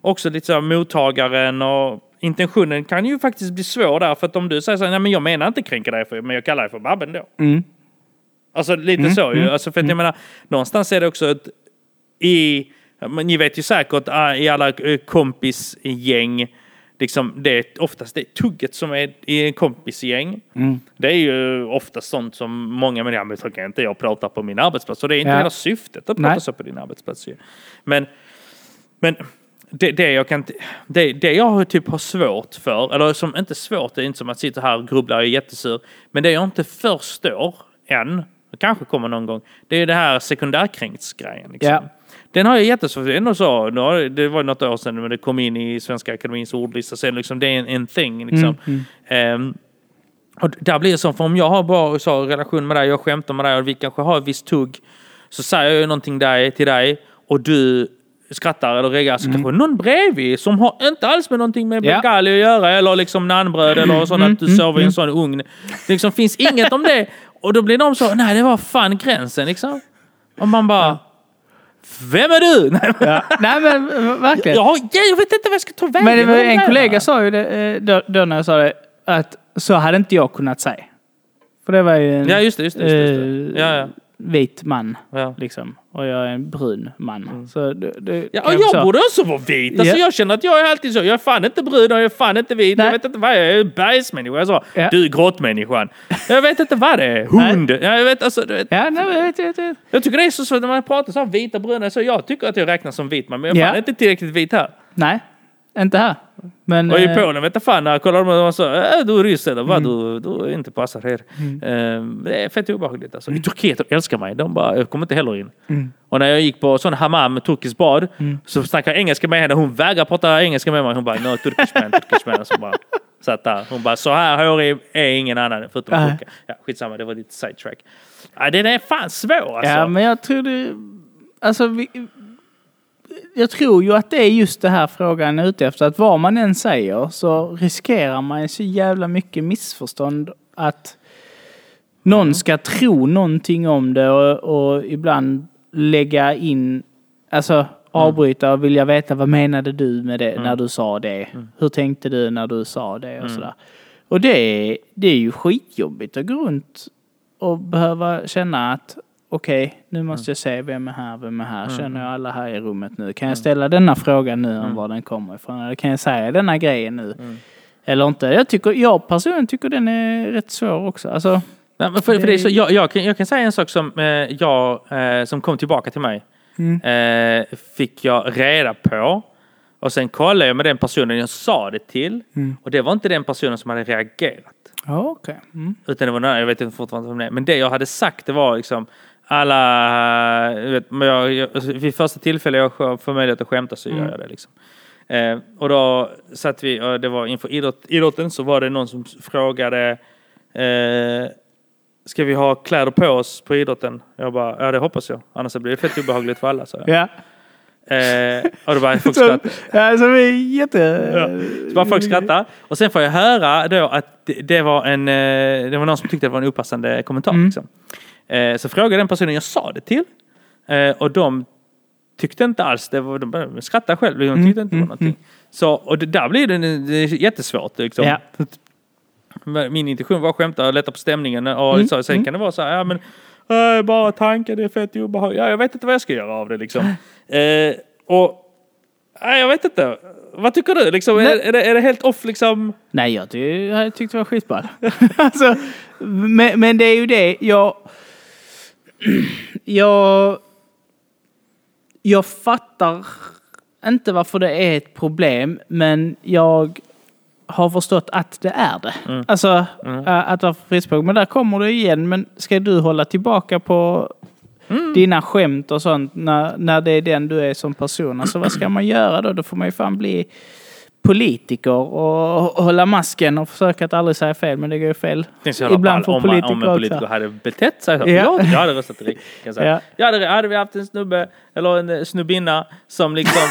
Speaker 3: också lite så här mottagaren och intentionen kan ju faktiskt bli svår där för att om du säger så här, nej men jag menar inte kränka dig för, men jag kallar dig för Babben då.
Speaker 2: Mm.
Speaker 3: Alltså lite så ju. Alltså, för att jag menar, någonstans är det också ett, i, ni vet ju säkert ah, i alla eh, kompisgäng liksom, det är oftast det tugget som är i en kompisgäng.
Speaker 2: Mm.
Speaker 3: Det är ju oftast sånt som många människor, men så kan inte jag prata på min arbetsplats. Och det är inte
Speaker 2: Ja.
Speaker 3: hela syftet att prata
Speaker 2: Nej.
Speaker 3: så på din arbetsplats. Men, men det, det jag kan det, det jag typ har svårt för, eller som inte svårt, det är inte som att sitta här och grubbla och är jättesur, men det jag inte förstår än, det kanske kommer någon gång, det är det här sekundärkränktsgrejen. Liksom.
Speaker 2: Ja.
Speaker 3: Den har jag jättesvårt för. Ändå så, det var något år sedan men det kom in i Svenska Akademins ordlista, det liksom, det är en, en thing. Liksom. Ehm, och där blir det så, för om jag har bra så, relation med dig, jag skämtar med dig och vi kanske har ett visst tugg, så säger jag någonting där, till dig och du skrattar eller reggar, så kanske någon bredvid som har inte alls med någonting med
Speaker 2: Ja.
Speaker 3: bengali att göra eller liksom nannbröd eller sånt att du sover i en sån ugn. Det liksom finns inget om det och då blir de så, nej det var fan gränsen liksom. Och man bara, vem är du? Nej, men,
Speaker 2: Ja. Nej men verkligen.
Speaker 3: jag, jag vet inte vad jag ska ta vägen.
Speaker 2: Men
Speaker 3: de
Speaker 2: en kollega sa ju det eh, då, då när jag sa det, att så hade inte jag kunnat säga. För det var ju en
Speaker 3: Ja just det, just det. Just det, Ja, ja.
Speaker 2: Vit man.
Speaker 3: Ja.
Speaker 2: Liksom. Och jag är en brun man. Så det, det
Speaker 3: Mm. Ja, och jag
Speaker 2: förstå.
Speaker 3: borde också vara vit. Alltså,
Speaker 2: Ja.
Speaker 3: Jag känner att jag är alltid så. Jag är fan inte brun och jag är fan inte vit.
Speaker 2: Nej.
Speaker 3: Jag vet inte vad jag är. Jag är bergsmänniska. Jag sa,
Speaker 2: Ja.
Speaker 3: du är grottmänniskan. Jag vet inte vad det är. Hund. Ja, jag, vet, alltså, du vet,
Speaker 2: Ja, nej, jag vet, jag vet, jag vet.
Speaker 3: jag tycker det är så svårt när man pratar så här vita bruna. Så jag tycker att jag räknas som vit man. Men jag är
Speaker 2: Ja.
Speaker 3: fan inte tillräckligt vit här.
Speaker 2: Nej, inte här. Men,
Speaker 3: Och i
Speaker 2: eh,
Speaker 3: Polen vet jag fan när jag kollar och så, äh, du är ryss eller vad,
Speaker 2: Mm.
Speaker 3: du, du inte passar här. Eh, det är fett obehagligt alltså. I Turkiet de älskar mig, de bara, jag kommer inte heller in.
Speaker 2: Mm.
Speaker 3: Och när jag gick på sån hammam, turkisk bad, så snackade jag engelska med henne. Hon vägrar prata engelska med mig. Hon bara, no, turkish man, turkish man. Så bara, satt där. Hon bara, så här hårig är ingen annan förutom turkar. Ja, skitsamma, det var lite sidetrack. Ja, den är fan svår alltså.
Speaker 2: Ja, men jag tror det... Alltså, vi, jag tror ju att det är just det här frågan är ute efter. Att vad man än säger så riskerar man så jävla mycket missförstånd att någon ska tro någonting om det och, och ibland lägga in, alltså avbryta och vilja veta vad menade du med det när du sa det? Hur tänkte du när du sa det och sådär. Och det är, det är ju skitjobbigt att gå runt och behöva känna att okej, nu måste jag se vem är här, vem är här, känner jag alla här i rummet nu? Kan jag ställa denna frågan nu om var den kommer ifrån? Eller kan jag säga denna grejen nu? Eller inte? Jag, tycker, jag personligen tycker den är rätt svår också. Alltså,
Speaker 3: Nej, för, för det är så, jag, jag, kan, jag kan säga en sak som eh, jag, eh, som kom tillbaka till mig, eh, fick jag reda på. Och sen kollade jag med den personen jag sa det till. Och det var inte den personen som hade reagerat.
Speaker 2: ja, okej. Mm.
Speaker 3: Utan det var någon, jag vet inte fortfarande vem det är. Men det jag hade sagt det var liksom alla, du vet, men jag, jag, alltså, vid första tillfället jag får möjlighet att skämta så gör jag det liksom. Eh, och då satt vi, och det var inför idrott, idrotten så var det någon som frågade eh, Ska vi ha kläder på oss på idrotten? Jag bara, ja det hoppas jag. Annars blir det fett obehagligt för alla. Så,
Speaker 2: Ja.
Speaker 3: eh, och då bara folk
Speaker 2: Så,
Speaker 3: skrattade.
Speaker 2: ja, så vi jätte...
Speaker 3: Ja. Så bara folk skrattar. Och sen får jag höra då att det, det var en, eh, det var någon som tyckte det var en opassande kommentar. Liksom. Eh, Så frågade den personen jag sa det till. eh, Och de tyckte inte alls det. Var, de skrattade själv. De tyckte inte det var någonting. Så, och det, där blir det, det är jättesvårt. Liksom.
Speaker 2: Ja.
Speaker 3: Min intention var att skämta och lätta på stämningen. Och så, sen kan det vara så här, ja men äh, bara tankar, det är fett obehagligt. Ja, jag vet inte vad jag ska göra av det liksom. Eh, och nej, jag vet inte. Vad tycker du? Liksom, är, är, det, är det helt off liksom?
Speaker 2: Nej, jag, ty- jag tyckte det var skitball. alltså, men, men det är ju det, jag... Jag... Jag fattar inte varför det är ett problem, men jag har förstått att det är det. Alltså, äh, att vara frispråkig. Men där kommer det igen. Men ska du hålla tillbaka på dina skämt och sånt när, när det är den du är som person? Alltså vad ska man göra då? Då får man ju fan bli politiker och, hålla masken och försöka att aldrig säga fel. Men det går ju fel. Ibland får
Speaker 3: man-
Speaker 2: politiker
Speaker 3: om en politiker
Speaker 2: också.
Speaker 3: hade betett sig så.
Speaker 2: Ja.
Speaker 3: Jag, jag hade röstat Rick. Kan säga.
Speaker 2: Ja.
Speaker 3: Jag hade, hade vi haft en snubbe, eller en eh, snubbinna, som liksom...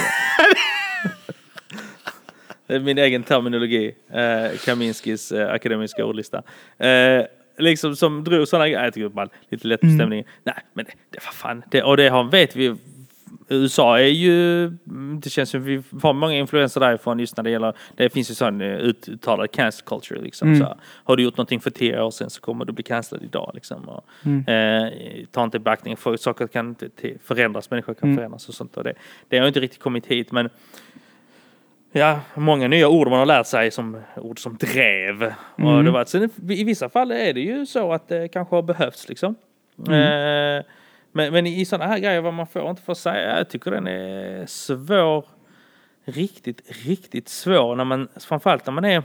Speaker 3: Det är min egen terminologi. Eh, Kaminskis eh, akademiska ordlista. Eh, liksom som drog sådana grejer. Jag tycker bara lite lätt på
Speaker 2: Mm.
Speaker 3: stämningen. Nej, men det, det var fan. Det, och det har, vet vi. USA är ju, mm, det känns som vi har många influenser därifrån just när det gäller, det finns ju sån eh, uttalad cancel culture liksom.
Speaker 2: Mm.
Speaker 3: Så, har du gjort någonting för tio år sedan så kommer du bli cancellad idag liksom. Och,
Speaker 2: Mm.
Speaker 3: eh, ta inte i beaktning, för saker kan inte te- förändras, människor kan
Speaker 2: Mm.
Speaker 3: förändras och sånt. Och det, det har inte riktigt kommit hit men ja, många nya ord man har lärt sig som ord som drev. Och det var, sen, I vissa fall är det ju så att det kanske har behövts liksom. Eh, men, men i sådana här grejer vad man får inte få säga, jag tycker den är svår. Riktigt, riktigt svår när man, framförallt när man är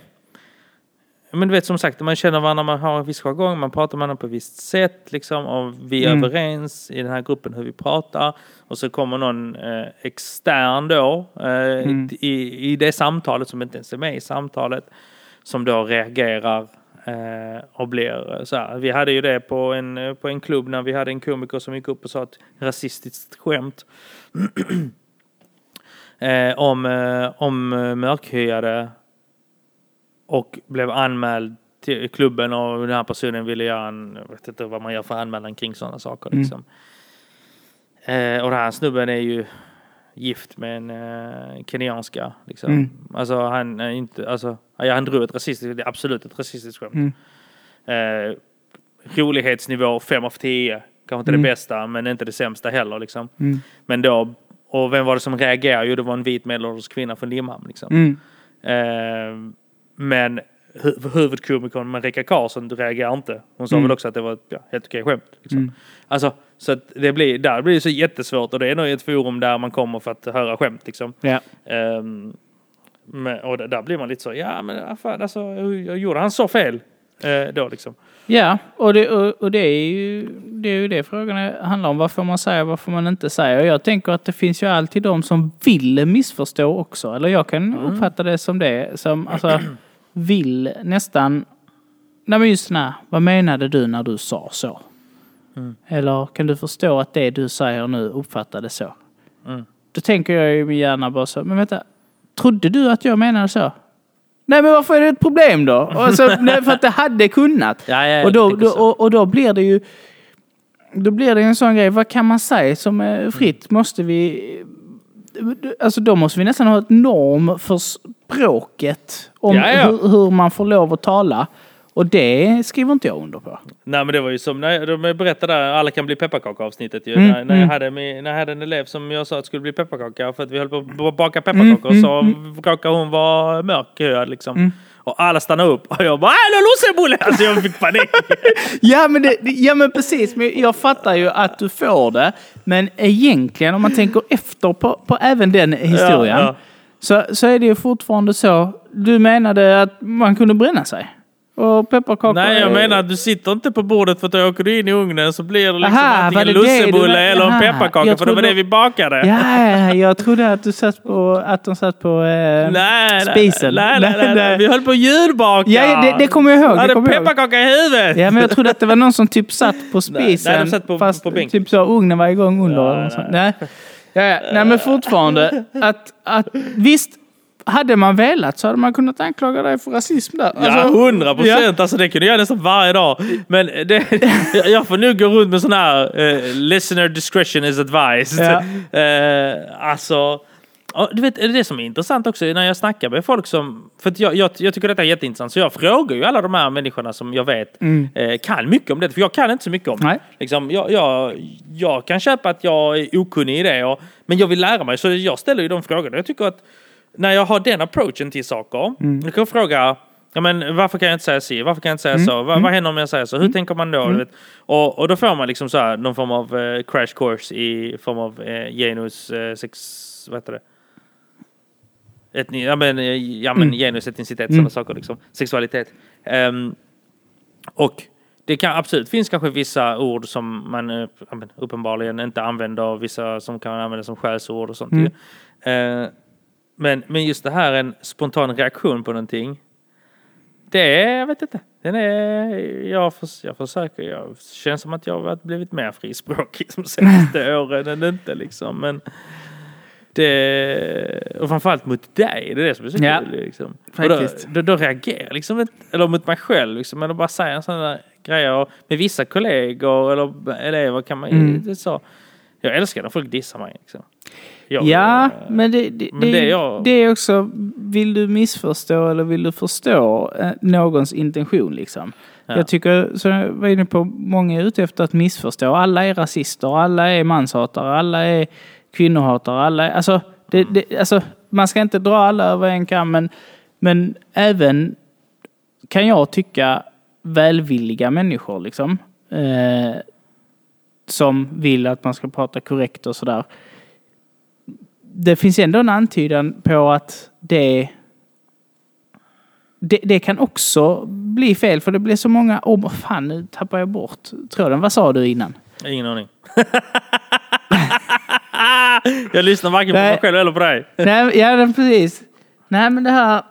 Speaker 3: men du vet som sagt, man känner varandra, man har en viss jargong, man pratar med varandra på ett visst sätt liksom. Och vi är
Speaker 2: Mm.
Speaker 3: överens i den här gruppen hur vi pratar. Och så kommer någon eh, extern då eh,
Speaker 2: Mm.
Speaker 3: i, i det samtalet som inte ens är med i samtalet. Som då reagerar och blir så här. Vi hade ju det på en, eh, på en klubb när vi hade en komiker som gick upp och sa ett rasistiskt skämt. eh, om, eh, om eh, mörkhyade och blev anmäld till klubben och den här personen ville göra en, jag vet inte vad man gör för anmälan kring sådana saker
Speaker 2: Mm.
Speaker 3: liksom. Eh, och den här snubben är ju gift med en eh, kenyanska liksom.
Speaker 2: Mm.
Speaker 3: Alltså han är inte, alltså, ja, han drog ett rasistiskt, det är absolut ett rasistiskt skämt.
Speaker 2: Mm.
Speaker 3: Eh, rolighetsnivå 5 av 10. Kanske inte
Speaker 2: Mm.
Speaker 3: det bästa men inte det sämsta heller liksom.
Speaker 2: Mm.
Speaker 3: Men då, och vem var det som reagerade? Jo det var en vit medelålders kvinna från Limhamn liksom.
Speaker 2: Mm.
Speaker 3: Eh, men hu- huvudkomikern Marika Karlsson reagerar inte. Hon sa
Speaker 2: Mm.
Speaker 3: väl också att det var ett ja, helt okej skämt. Liksom.
Speaker 2: Mm.
Speaker 3: Alltså, så det blir, där blir det så jättesvårt och det är nog ett forum där man kommer för att höra skämt. Liksom.
Speaker 2: Ja.
Speaker 3: Ehm, men, och där- blir man lite så, ja men ah, fan, alltså, gjorde han så fel eh, då liksom?
Speaker 2: Ja, och det, och, och det, är ju, det är ju det frågan handlar om. Vad får man säga, vad får man inte säga? Och jag tänker att det finns ju alltid de som vill missförstå också. Eller jag kan uppfatta det som det. Som alltså vill nästan... Nej men just den här, vad menade du när du sa så? Eller kan du förstå att det du säger nu uppfattades så?
Speaker 3: Mm.
Speaker 2: Då tänker jag min hjärna bara så, men vänta, trodde du att jag menade så? Nej men varför är det ett problem då? Och så, nej, för att det hade kunnat.
Speaker 3: Ja, ja,
Speaker 2: och, då, då, och, och då blir det ju... Då blir det en sån grej, vad kan man säga som är fritt? Måste vi... Alltså då måste vi nästan ha ett norm för språket. Om
Speaker 3: ja.
Speaker 2: Hur, hur man får lov att tala. Och det skriver inte jag under på.
Speaker 3: Nej men det var ju som när de berättade där, alla kan bli pepparkaka avsnittet ju.
Speaker 2: Mm,
Speaker 3: när, när, jag
Speaker 2: mm.
Speaker 3: hade, min- när jag hade en elev som jag sa att skulle bli pepparkaka för att vi höll på att baka pepparkakor
Speaker 2: Mm,
Speaker 3: så råkade hon vara mörkhyad liksom.
Speaker 2: Mm.
Speaker 3: Och alla stannade upp och jag bara hallå lussebulle! Alltså jag fick panik.
Speaker 2: Ja men, det- ja men precis, men jag fattar ju att du får det. Men egentligen om man tänker efter på, på även den historien.
Speaker 3: Ja, ja.
Speaker 2: Så, så är det ju fortfarande så. Du menade att man kunde bränna sig. Och pepparkakor
Speaker 3: Nej jag menar att du sitter inte på bordet för att då åker du in i ugnen så blir det liksom
Speaker 2: Aha,
Speaker 3: antingen
Speaker 2: du
Speaker 3: lussebulle eller en pepparkaka för det var det vi bakade.
Speaker 2: Ja, ja, jag trodde att du satt på, att de satt på eh,
Speaker 3: Nej,
Speaker 2: spisen.
Speaker 3: nej, nej, nej, nej. Vi höll på att julbaka.
Speaker 2: Ja, det- det kommer jag ihåg,
Speaker 3: Jag hade pepparkaka i huvudet.
Speaker 2: Ja, men jag trodde att det var någon som typ satt på spisen.
Speaker 3: nej, de satt på-
Speaker 2: fast
Speaker 3: på bänk.
Speaker 2: typ så ugnen var igång under.
Speaker 3: Ja, nej.
Speaker 2: nej. Ja, ja. nej, men fortfarande. Att, att, visst, hade man velat så hade man kunnat anklaga dig för rasism där.
Speaker 3: Ja,
Speaker 2: Alltså,
Speaker 3: hundra procent. Alltså det kunde jag nästan varje dag. Men det, jag- får nu gå runt med sån här eh, listener discretion is advised.
Speaker 2: Ja.
Speaker 3: Eh, alltså, du vet, det som är intressant också när jag snackar med folk som... För jag, jag, jag tycker detta är jätteintressant. Så jag frågar ju alla de här människorna som jag vet eh, kan mycket om det. För jag kan inte så mycket om det. Liksom, jag, jag, jag kan köpa att jag är okunnig i det. Och, men jag vill lära mig. Så jag ställer ju de frågorna. Jag tycker att när jag har den approachen till saker. Jag kan fråga Ja, men varför kan jag inte säga si? Varför kan jag inte säga så? Vad, vad händer om jag säger så? Hur tänker man då? Du vet? Och, och då får man liksom så här, någon form av eh, crash course i form av eh, genus eh, sex... Vad heter det? Etni, ja men, eh, ja, men genus, etnicitet, sådana saker liksom. Sexualitet. Ehm, och det kan absolut finns kanske vissa ord som man eh, uppenbarligen inte använder, vissa som kan användas som skällsord och sånt. ju. Men, men just det här en spontan reaktion på någonting. Det är, jag vet inte. Den är, jag, förs, jag försöker, jag känns som att jag har blivit mer frispråkig de senaste åren än inte liksom. Men det, och framförallt mot dig, det är det som är så
Speaker 2: Ja,
Speaker 3: kul. Liksom. Och då, då, då reagerar jag liksom, eller mot mig själv liksom, eller bara säger sådana där grejer. Och med vissa kollegor eller elever kan man ju,
Speaker 2: Mm.
Speaker 3: så. Jag älskar när folk dissar mig liksom. Jag,
Speaker 2: Ja,
Speaker 3: eh,
Speaker 2: men det, det,
Speaker 3: men
Speaker 2: det,
Speaker 3: det jag-
Speaker 2: det är också, vill du missförstå eller vill du förstå eh, någons intention liksom?
Speaker 3: Ja.
Speaker 2: Jag tycker, så jag var inne på, många är ute efter att missförstå. Alla är rasister, alla är manshatare, alla är kvinnohatare, alla är, alltså,
Speaker 3: Mm.
Speaker 2: det, alltså man ska inte dra alla över en kam, men, men även kan jag tycka välvilliga människor liksom. Eh, som vill att man ska prata korrekt och sådär. Det finns ändå en antydan på att det det, det kan också bli fel för det blir så många... Åh, oh, fan nu tappar jag bort tråden. Vad sa du innan?
Speaker 3: Ingen aning. jag lyssnar varken på mig själv eller på dig.
Speaker 2: Nej, ja, precis. Nej, men det här...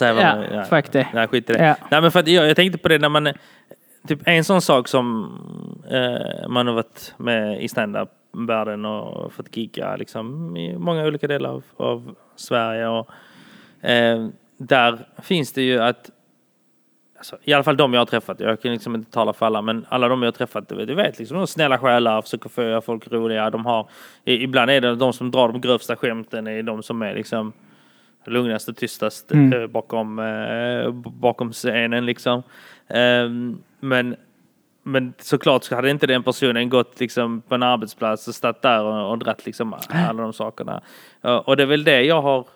Speaker 2: Ja, fuck det.
Speaker 3: Nej, skit i det.
Speaker 2: Ja.
Speaker 3: Nej, men för att jag, jag tänkte på det när man... Typ en sån sak som eh, man har varit med i standup-världen och fått gigga liksom, i många olika delar av, av Sverige. Och, eh, där finns det ju att Alltså, I alla fall de jag har träffat, jag kan liksom inte tala för alla, men alla de jag har träffat, du vet, liksom, de är snälla själar, försöker få folk roliga. De har, ibland är det de som drar de grövsta skämten, är de som är liksom lugnast och tystast
Speaker 2: Mm.
Speaker 3: eh, bakom, eh, bakom scenen liksom. Ehm, men, men såklart så hade inte den personen gått liksom på en arbetsplats och stått där och, och dratt liksom alla de sakerna. Ja, Och det är väl det jag har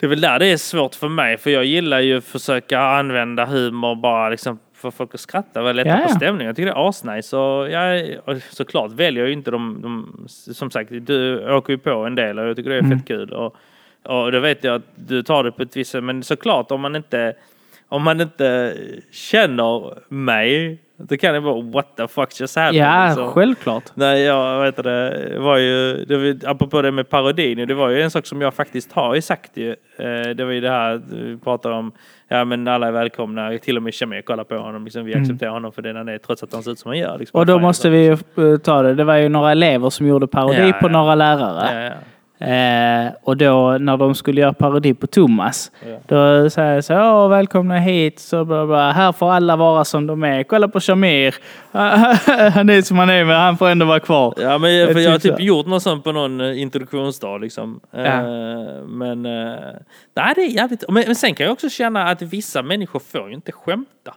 Speaker 3: det är väl där det är svårt för mig, för jag gillar ju att försöka använda humor bara liksom för folk att skratta och lätta
Speaker 2: Ja,
Speaker 3: på
Speaker 2: ja.
Speaker 3: stämningen. Jag tycker det är asnice. Och jag, och såklart väljer jag ju inte de, de, som sagt, du åker ju på en del och jag tycker det är
Speaker 2: Mm.
Speaker 3: fett kul. Och, och då vet jag att du tar det på ett visst sätt, men såklart om man inte om man inte känner mig, då kan det vara what the fuck just happened.
Speaker 2: Ja,
Speaker 3: liksom.
Speaker 2: självklart.
Speaker 3: Nej, jag vet det var ju, det var, apropå det med parodin, det var ju en sak som jag faktiskt har sagt ju. Eh, Det var ju det här vi pratade om, ja men alla är välkomna, till och med Shamir kollar på honom, liksom, vi accepterar honom för den han är, trots att han ser ut som han gör. Liksom.
Speaker 2: Mm. Och då måste vi ju eh, ta det. Det var ju några elever som gjorde parodi
Speaker 3: Ja,
Speaker 2: på
Speaker 3: ja.
Speaker 2: några lärare.
Speaker 3: Ja.
Speaker 2: Eh, och då när de skulle göra parodi på Thomas,
Speaker 3: Ja.
Speaker 2: då sa jag så Åh, välkomna hit, så bla, bla. här får alla vara som de är. Kolla på Shamir, han är som han är men han får ändå vara kvar.
Speaker 3: Ja, men jag, för
Speaker 2: Jag
Speaker 3: har typ
Speaker 2: så.
Speaker 3: gjort något sånt på någon eh, introduktionsdag liksom. Eh, Men, eh, nej det är jävligt, men, men sen kan jag också känna att vissa människor får ju inte skämta.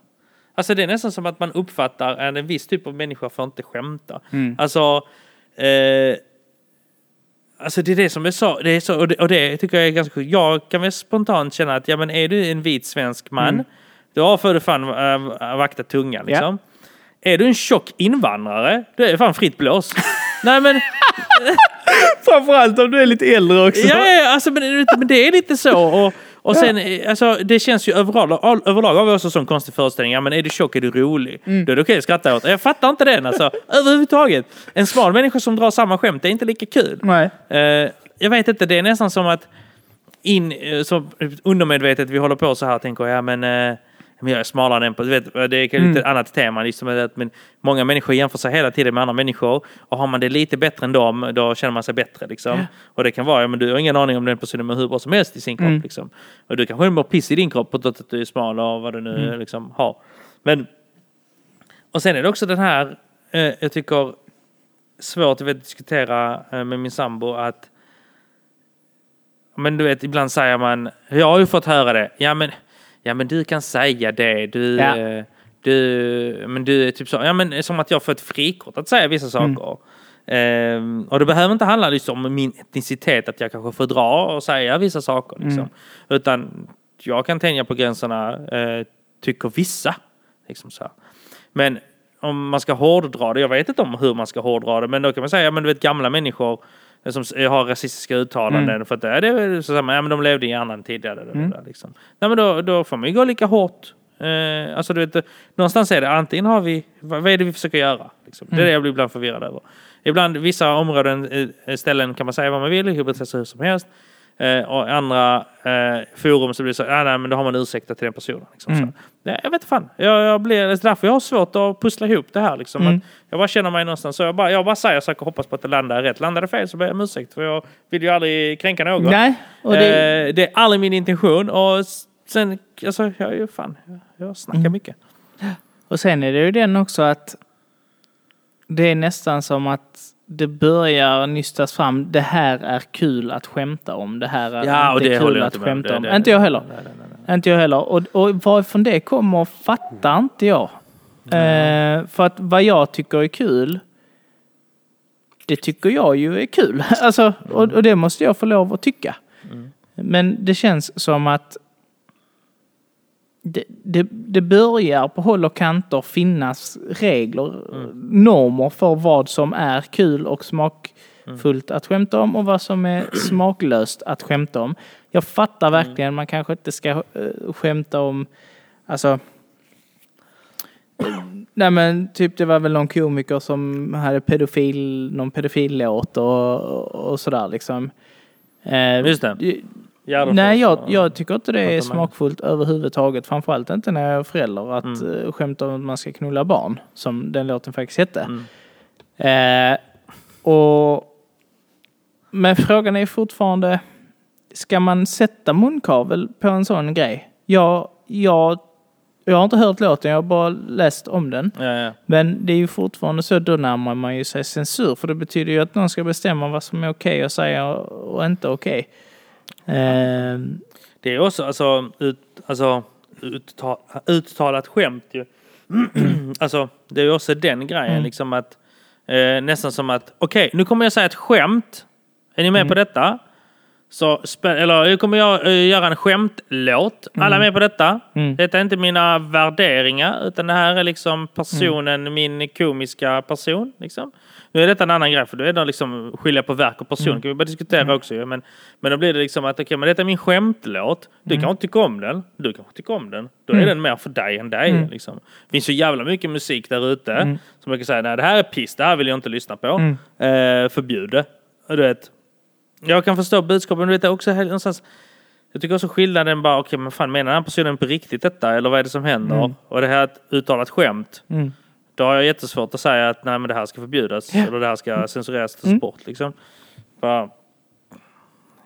Speaker 3: Alltså det är nästan som att man uppfattar att en viss typ av människa får inte skämta.
Speaker 2: Mm.
Speaker 3: Alltså, eh, alltså det är det som är så, det är så och, det, och det tycker jag är ganska sjukt. Jag kan väl spontant känna att ja men är du en vit svensk man,
Speaker 2: Mm.
Speaker 3: då får du fan äh, vakta tungan liksom. Är du en tjock invandrare, då är det fan fritt blås. Nej men,
Speaker 2: Framförallt om du är lite äldre också.
Speaker 3: ja, ja, alltså, men, men det är lite så. Och, och sen, eh, alltså, det känns ju överlag, all, överlag har vi också sån konstig föreställning. Ja, men är du tjock är du rolig. Då är det okej att skratta åt. Jag fattar inte den alltså. Överhuvudtaget. En smal människa som drar samma skämt är inte lika kul.
Speaker 2: Nej.
Speaker 3: Eh, jag vet inte, det är nästan som att in, eh, så undermedvetet vi håller på så här tänker ja men, eh, men jag är smalare än på, du vet, det är lite
Speaker 2: Mm.
Speaker 3: ett annat tema. Liksom, men många människor jämför sig hela tiden med andra människor och har man det lite bättre än dem då känner man sig bättre. Liksom. Och det kan vara, ja men du har ingen aning om den personen med hur bra som helst i sin kropp.
Speaker 2: Mm.
Speaker 3: Liksom. Och du kanske mår piss i din kropp på att du är smal och vad du nu
Speaker 2: Mm.
Speaker 3: liksom har. Men, och sen är det också den här, eh, jag tycker, svårt att diskutera eh, med min sambo att men du vet, ibland säger man, jag har ju fått höra det. Ja men, ja, men du kan säga det. Du,
Speaker 2: Ja.
Speaker 3: eh, du, men du är typ så, ja men som att jag får ett frikort att säga vissa saker. Ehm, och det behöver inte handla liksom om min etnicitet, att jag kanske får dra och säga vissa saker. Liksom. Utan jag kan tänja på gränserna, eh, tycker vissa. Liksom så här. Men om man ska hårddra det, jag vet inte om hur man ska hårddra det, men då kan man säga, ja, men du vet gamla människor som har rasistiska uttalanden för att det är det är så, ja, men de levde i annan tid. Där, där, där, liksom. Nej, men då, då får man ju gå lika hårt. Eh, alltså du vet, någonstans är det antingen har vi, vad, vad är det vi försöker göra? Liksom. Det är det jag blir ibland förvirrad över. Ibland, vissa områden, eh, ställen kan man säga vad man vill, hur bete sig hur som helst. Eh, och andra eh, forum så blir det så, ja, nej, men då har man ursäktat till den personen. Liksom, så. Nej, jag vet inte fan. Jag, jag blir, det är därför jag har svårt att pussla ihop det här. Liksom, att jag bara känner mig någonstans, så jag bara, jag bara säger saker och hoppas på att det landar rätt. Landar det fel så ber jag om ursäkt, för jag vill ju aldrig kränka någon.
Speaker 2: Nej. Det,
Speaker 3: Eh, det är aldrig min intention. Och sen, alltså, jag är ju fan, jag, jag snackar mycket.
Speaker 2: Och sen är det ju den också att det är nästan som att det börjar nystas fram. Det här är kul att skämta om. Det här är
Speaker 3: Ja,
Speaker 2: inte
Speaker 3: det
Speaker 2: kul att
Speaker 3: inte
Speaker 2: skämta
Speaker 3: Det-
Speaker 2: om.
Speaker 3: det-
Speaker 2: inte jag heller.
Speaker 3: Nej, nej, nej.
Speaker 2: Inte jag heller. Och, och varifrån det kommer fattar inte jag. Eh, för att vad jag tycker är kul det tycker jag ju är kul. Alltså, och, och det måste jag få lov att tycka. Men det känns som att det, det, det börjar på håll och kanter finnas regler, normer för vad som är kul och smakfullt att skämta om och vad som är smaklöst att skämta om. Jag fattar verkligen, man kanske inte ska uh, skämta om, alltså Nej men typ det var väl någon komiker som hade pedofil, någon pedofillåt och, och sådär liksom. Eh,
Speaker 3: Just det. Gärdenfors
Speaker 2: Nej, jag, jag tycker inte det är smakfullt överhuvudtaget. Framförallt inte när jag är förälder att
Speaker 3: Mm.
Speaker 2: mm. skämta om att man ska knulla barn. Som den låten faktiskt hette.
Speaker 3: Mm.
Speaker 2: Eh, och, men frågan är fortfarande, ska man sätta munkavel på en sån grej? Jag, jag, jag har inte hört låten, jag har bara läst om den.
Speaker 3: Ja, ja.
Speaker 2: Men det är ju fortfarande så, då närmar man ju sig censur. För det betyder ju att någon ska bestämma vad som är okej att säga och, inte okej. Ehm,
Speaker 3: Det är också alltså, ut, alltså utta, uttalat skämt ju. alltså det är också den grejen
Speaker 2: Mm.
Speaker 3: liksom att eh, nästan som att okej nu kommer jag säga ett skämt. Är ni med
Speaker 2: Mm.
Speaker 3: på detta? Så, eller nu kommer jag eh, göra en skämtlåt. Alla är med på detta?
Speaker 2: Mm.
Speaker 3: Detta är inte mina värderingar utan det här är liksom personen,
Speaker 2: Mm.
Speaker 3: min komiska person. Liksom. Nu är detta en annan grej för då är det liksom skilja på verk och person.
Speaker 2: Mm.
Speaker 3: kan vi bara diskutera också ju. Men, men då blir det liksom att okej men detta är min skämtlåt. Du
Speaker 2: Mm.
Speaker 3: kanske inte tycker om den. Du kanske tycker om den. Då är den mer för dig än dig.
Speaker 2: Mm.
Speaker 3: Liksom. Det finns så jävla mycket musik där ute. Som man kan säga nej det här är piss. Det här vill jag inte lyssna på.
Speaker 2: Mm.
Speaker 3: Eh, förbjud det. Du vet, jag kan förstå budskapet, men du vet, det är också någonstans jag tycker också skillnaden bara, okej men fan menar den här personen på riktigt detta eller vad är det som händer? Och det här är ett uttalat skämt.
Speaker 2: Mm.
Speaker 3: Då har jag jättesvårt att säga att nej men det här ska förbjudas eller det här ska censureras till sport liksom. Bara,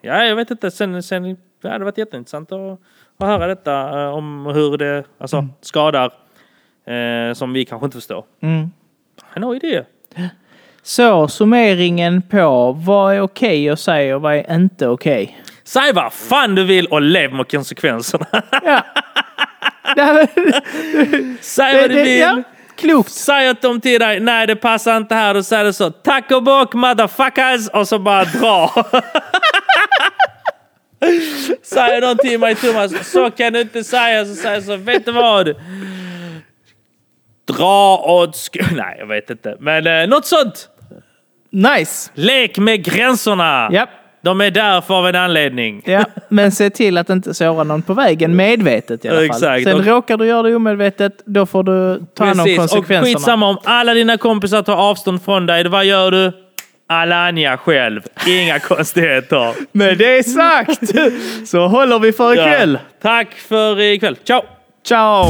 Speaker 3: ja, jag vet inte. Sen, sen det hade varit jätteintressant att, att höra detta eh, om hur det alltså, skadar eh, som vi kanske inte förstår.
Speaker 2: mm.
Speaker 3: No idé.
Speaker 2: Så summeringen på vad är okej att säga och vad är inte okej?
Speaker 3: Säg vad fan du vill och lev med konsekvenserna.
Speaker 2: Ja.
Speaker 3: Säg vad du
Speaker 2: det,
Speaker 3: vill.
Speaker 2: ja, klokt.
Speaker 3: Säger de till dig, nej det passar inte här, då säger du så, tack och bock motherfuckers, och så bara dra. säger de till mig Thomas, så kan du inte säga, så säger jag så, vet du vad? Dra åt sk- Nej, jag vet inte. Men eh, något sånt.
Speaker 2: Nice.
Speaker 3: Lek med gränserna.
Speaker 2: Ja.
Speaker 3: De är där för av en anledning.
Speaker 2: Ja, men se till att inte såra någon på vägen medvetet i alla fall.
Speaker 3: Exakt.
Speaker 2: Sen
Speaker 3: Och-
Speaker 2: råkar du göra det omedvetet, då får du ta hand om
Speaker 3: Precis. Och
Speaker 2: konsekvenserna.
Speaker 3: skitsamma om alla dina kompisar tar avstånd från dig. Vad gör du? Alanya själv. Inga konstigheter.
Speaker 2: Med det sagt så håller vi för ikväll.
Speaker 3: Ja. Tack för ikväll. Ciao!
Speaker 2: Ciao!